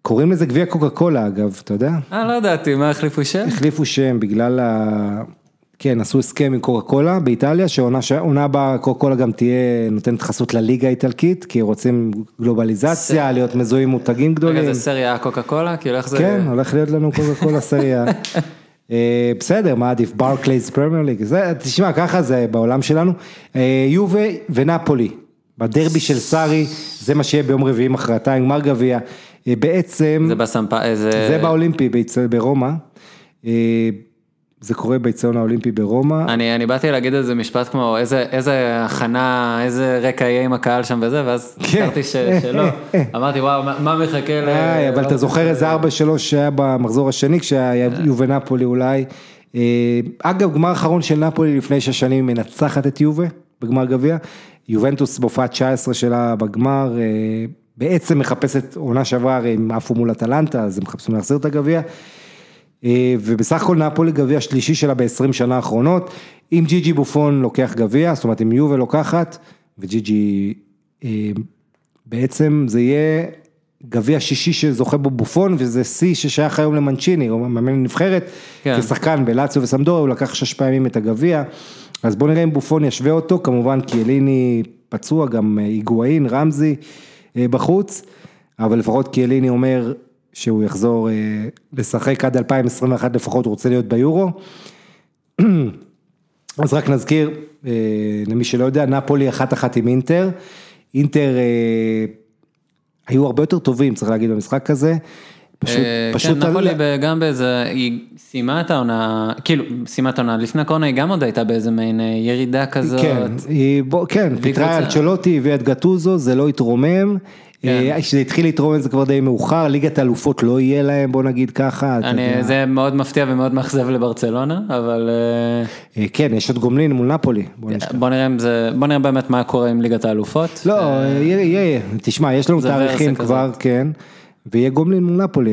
וקוראים לזה גביע קוקה קולה אגב, אתה יודע? אה, לא ידעתי, מה החליפו שם? החליפו שם בגלל ה... כן, עשו הסכם עם קוקה קולה באיטליה, שעונה הבאה קוקה קולה גם תהיה נותנת חסות לליגה האיטלקית, כי רוצים גלובליזציה, להיות מזוהים מותגים גדולים. רגע, זה סריה קוקה קולה? כאילו איך זה... כן, הולך להיות לנו קוקה קולה סריה. אה, בסדר, מה עדיף? ברקלייז פרמייר ליג, תשמע, ככה זה בעולם שלנו. אה, יובה ונפולי, בדרבי של סארי, זה מה שיהיה ביום רביעי מחרתיים, גמר גביע. אה, בעצם, זה בסן פאולו, איזה... זה באולימפי באצ- ברומא. אה, זה קורה באצטדיון האולימפי ברומא. אני, אני באתי להגיד איזה משפט כמו איזה, איזה הכנה, איזה רקע יהיה עם הקהל שם וזה, ואז כן. זכרתי ש, שלא. אמרתי וואו, מה, מה מחכה ל... איי, אבל אתה זוכר איזה 4-3 שהיה במחזור השני, כשהיה יובה נפולי אולי. אה, אגב, גמר אחרון של נפולי לפני שש שנים מנצחת את יובה בגמר גביע. יובנטוס בהופעה 19 שלה בגמר, אה, בעצם מחפשת, עונה שעברה הרי הם עפו מול אטלנטה, אז הם מחפשים להחזיר את הגביע. אה, ובסך הכל נפולי גביע שלישי שלה ב-20 שנה האחרונות. אם ג'י ג'י בופון לוקח גביע, זאת אומרת אם יובה לוקחת, וג'י ג'י אה, בעצם זה יהיה גביע שישי שזוכה בו בופון, וזה שיא ששייך היום למנצ'יני, הוא מאמן נבחרת, כן. כשחקן בלאציו וסמדוריה, הוא לקח שש פעמים את הגביע, אז בוא נראה אם בופון ישווה אותו, כמובן קיאליני פצוע, גם אה, היגואין, רמזי אה, בחוץ, אבל לפחות קיאליני אומר שהוא יחזור אה, לשחק עד 2021 לפחות, הוא רוצה להיות ביורו. אז רק נזכיר, למי שלא יודע, נפולי אחת אחת עם אינטר, אינטר היו הרבה יותר טובים, צריך להגיד, במשחק הזה. פשוט, אה, פשוט, כן, נפולי גם באיזה, היא סיימה את העונה, כאילו, סיימה את העונה, לפני הקורונה היא גם עוד הייתה באיזה מעין אה, ירידה כזאת. כן, היא, בוא, כן, פיטרה את צ'לוטי, הביאה את גטוזו, זה לא התרומם. כן. אה, כשזה התחיל להתרומם זה כבר די מאוחר, ליגת האלופות לא יהיה להם, בוא נגיד ככה. אני. זה מאוד מפתיע ומאוד מאכזב לברצלונה, אבל אה, אה, כן, יש עוד גומלין מול נפולי, בוא. בוא נראה אם זה, בוא נראה באמת מה קורה עם ליגת האלופות. לא, יהיה, יהיה, תשמע, יש לנו תאריכים כבר, כן, ויהיה גומלין מול נפולי,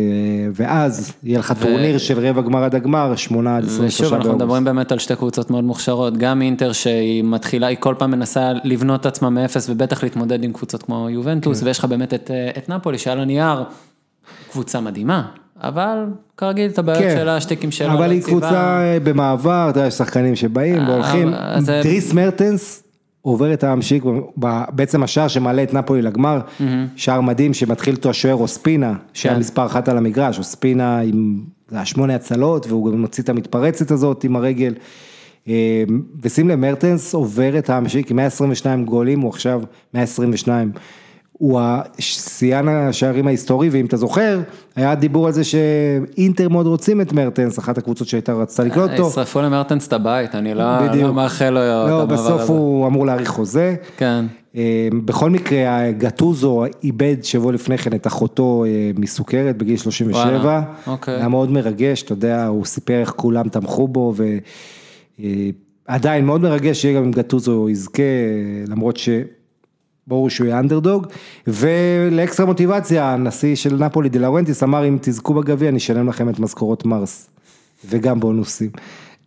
ואז יהיה לך טורניר של רבע גמר עד הגמר, 8 עד 23 ושוב, אנחנו באוגוסט. מדברים באמת על שתי קבוצות מאוד מוכשרות, גם אינטר שהיא מתחילה, היא כל פעם מנסה לבנות את עצמה מאפס ובטח להתמודד עם קבוצות כמו כן. יובנטוס, ויש לך באמת את, אה, את נפולי שעל הנייר, קבוצה מדהימה, אבל כרגיל את הבעיות כן, שלה, השטיקים שלה, אבל היא. קבוצה אה, במעבר, אתה יודע, יש שחקנים שבאים אה, והולכים, דריס מרטנס עובר את המשיק, בעצם השער שמעלה את נפולי לגמר, שער מדהים שמתחיל איתו השוער אוספינה, שהיה כן. מספר אחת על המגרש, אוספינה עם זה היה שמונה הצלות, והוא גם מוציא את המתפרצת הזאת עם הרגל. אה, ושים לב, מרטנס עובר את המשיק עם 122 גולים, הוא עכשיו 122. הוא שיאן השערים ההיסטורי, ואם אתה זוכר, היה דיבור על זה שאינטר מאוד רוצים את מרטנס, אחת הקבוצות שהייתה רצתה לקלוט אותו. ישרפו למרטנס את הבית, אני לא. לא מאחל לו את לא, המעבר בסוף הזה. הוא אמור להאריך חוזה. כן. אה, בכל מקרה, גטוזו איבד שבוע לפני כן את אחותו אה, מסוכרת בגיל 37. וואלה, אוקיי. היה מאוד מרגש, אתה יודע, הוא סיפר איך כולם תמכו בו, ועדיין מאוד מרגש שיהיה גם אם גטוזו יזכה, למרות ש... ברור שהוא יהיה אנדרדוג, ולאקסטרה מוטיבציה, הנשיא של נפולי דה לאורנטיס אמר אם תזכו בגביע אני אשלם לכם את משכורות מרס, וגם בונוסים.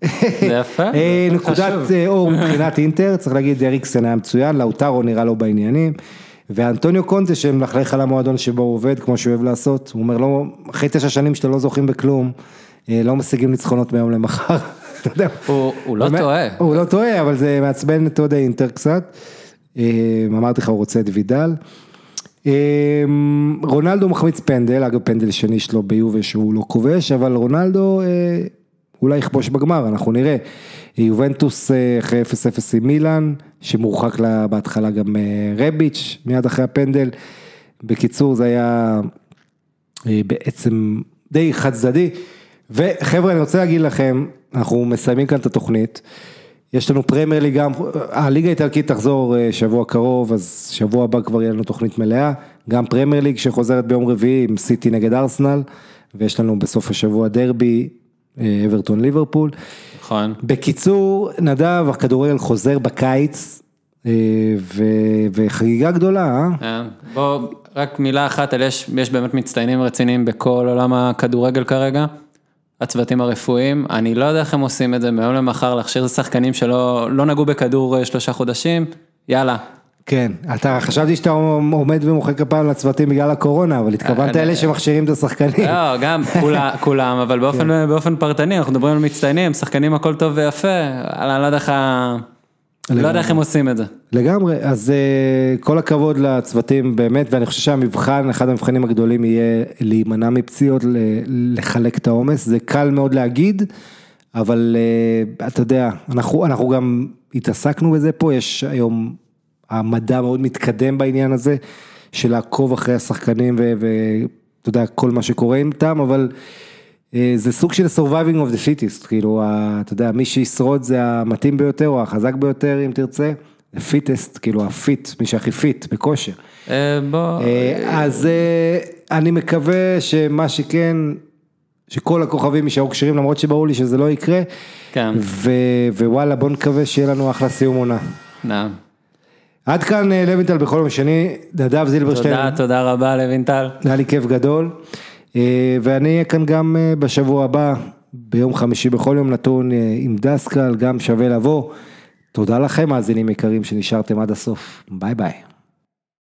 זה יפה, אה, נקודת. אה, אור מבחינת אינטר, צריך להגיד אריקסן היה מצוין, לאוטרו נראה לו בעניינים. ואנטוניו קונטה שמלכלך על המועדון שבו הוא עובד, כמו שהוא אוהב לעשות, הוא אומר לו, אחרי תשע שנים שאתם לא זוכים בכלום, אה, לא משיגים ניצחונות מהיום למחר. הוא לא טועה. הוא לא טועה, אבל זה מעצבן את אוהדי אינטר קצת. אה, אמרתי לך, הוא רוצה את וידל. אה, רונלדו מחמיץ פנדל, אגב פנדל שני שלו ביובה שהוא לא כובש, אבל רונלדו אה, אולי יכבוש בגמר, אנחנו נראה. יובנטוס אה, אחרי 0-0 עם מילאן, שמורחק לה בהתחלה גם אה, רביץ', מיד אחרי הפנדל. בקיצור, זה היה בעצם די חד צדדי. וחבר'ה, אני רוצה להגיד לכם, אנחנו מסיימים כאן את התוכנית. יש לנו פרמייר ליג גם, הליגה האיטלקית תחזור אה, שבוע קרוב, אז שבוע הבא כבר יהיה לנו תוכנית מלאה. גם פרמייר ליג שחוזרת ביום רביעי עם סיטי נגד ארסנל, ויש לנו בסוף השבוע דרבי, אה, אברטון ליברפול. נכון. בקיצור, נדב, הכדורגל חוזר בקיץ, אה, ו- וחגיגה גדולה, אה? כן. בוא, רק מילה אחת, על יש, יש באמת מצטיינים רציניים בכל עולם הכדורגל כרגע. הצוותים הרפואיים, אני לא יודע איך הם עושים את זה מהיום למחר, להכשיר שחקנים שלא לא נגעו בכדור אה, שלושה חודשים, יאללה. כן, אתה חשבתי שאתה עומד ומוחא כפיים לצוותים בגלל הקורונה, אבל התכוונת אני- אלה שמכשירים את השחקנים. לא, גם כולם, אבל באופן, כן. באופן פרטני, אנחנו מדברים על מצטיינים, שחקנים הכל טוב ויפה, אני לא יודע איך, לא יודע איך הם עושים את זה. לגמרי, אז אה, כל הכבוד לצוותים באמת, ואני חושב שהמבחן, אחד המבחנים הגדולים יהיה להימנע מפציעות, לחלק את העומס, זה קל מאוד להגיד, אבל אה, אתה יודע, אנחנו, אנחנו גם התעסקנו בזה פה, יש היום, המדע מאוד מתקדם בעניין הזה, של לעקוב אחרי השחקנים ואתה יודע, כל מה שקורה איתם, אבל זה סוג של surviving of the fittest, כאילו, אתה יודע, מי שישרוד זה המתאים ביותר או החזק ביותר, אם תרצה, ה fittest, כאילו ה fit, מי שהכי fit, בכושר. אה, בוא, אה, אז אה, אני מקווה שמה שכן, שכל הכוכבים יישארו כשירים, למרות שברור לי שזה לא יקרה, כן, ווואלה, בוא נקווה שיהיה לנו אחלה סיום עונה. נא. עד כאן אה, לוינטל בכל יום שני, נדב זילברשטיין. תודה, תודה רבה לוינטל. היה לי כיף גדול, אה, ואני אהיה כאן גם אה, בשבוע הבא, ביום חמישי בכל יום נתון אה, עם דסקל, גם שווה לבוא. תודה לכם מאזינים יקרים שנשארתם עד הסוף, ביי ביי.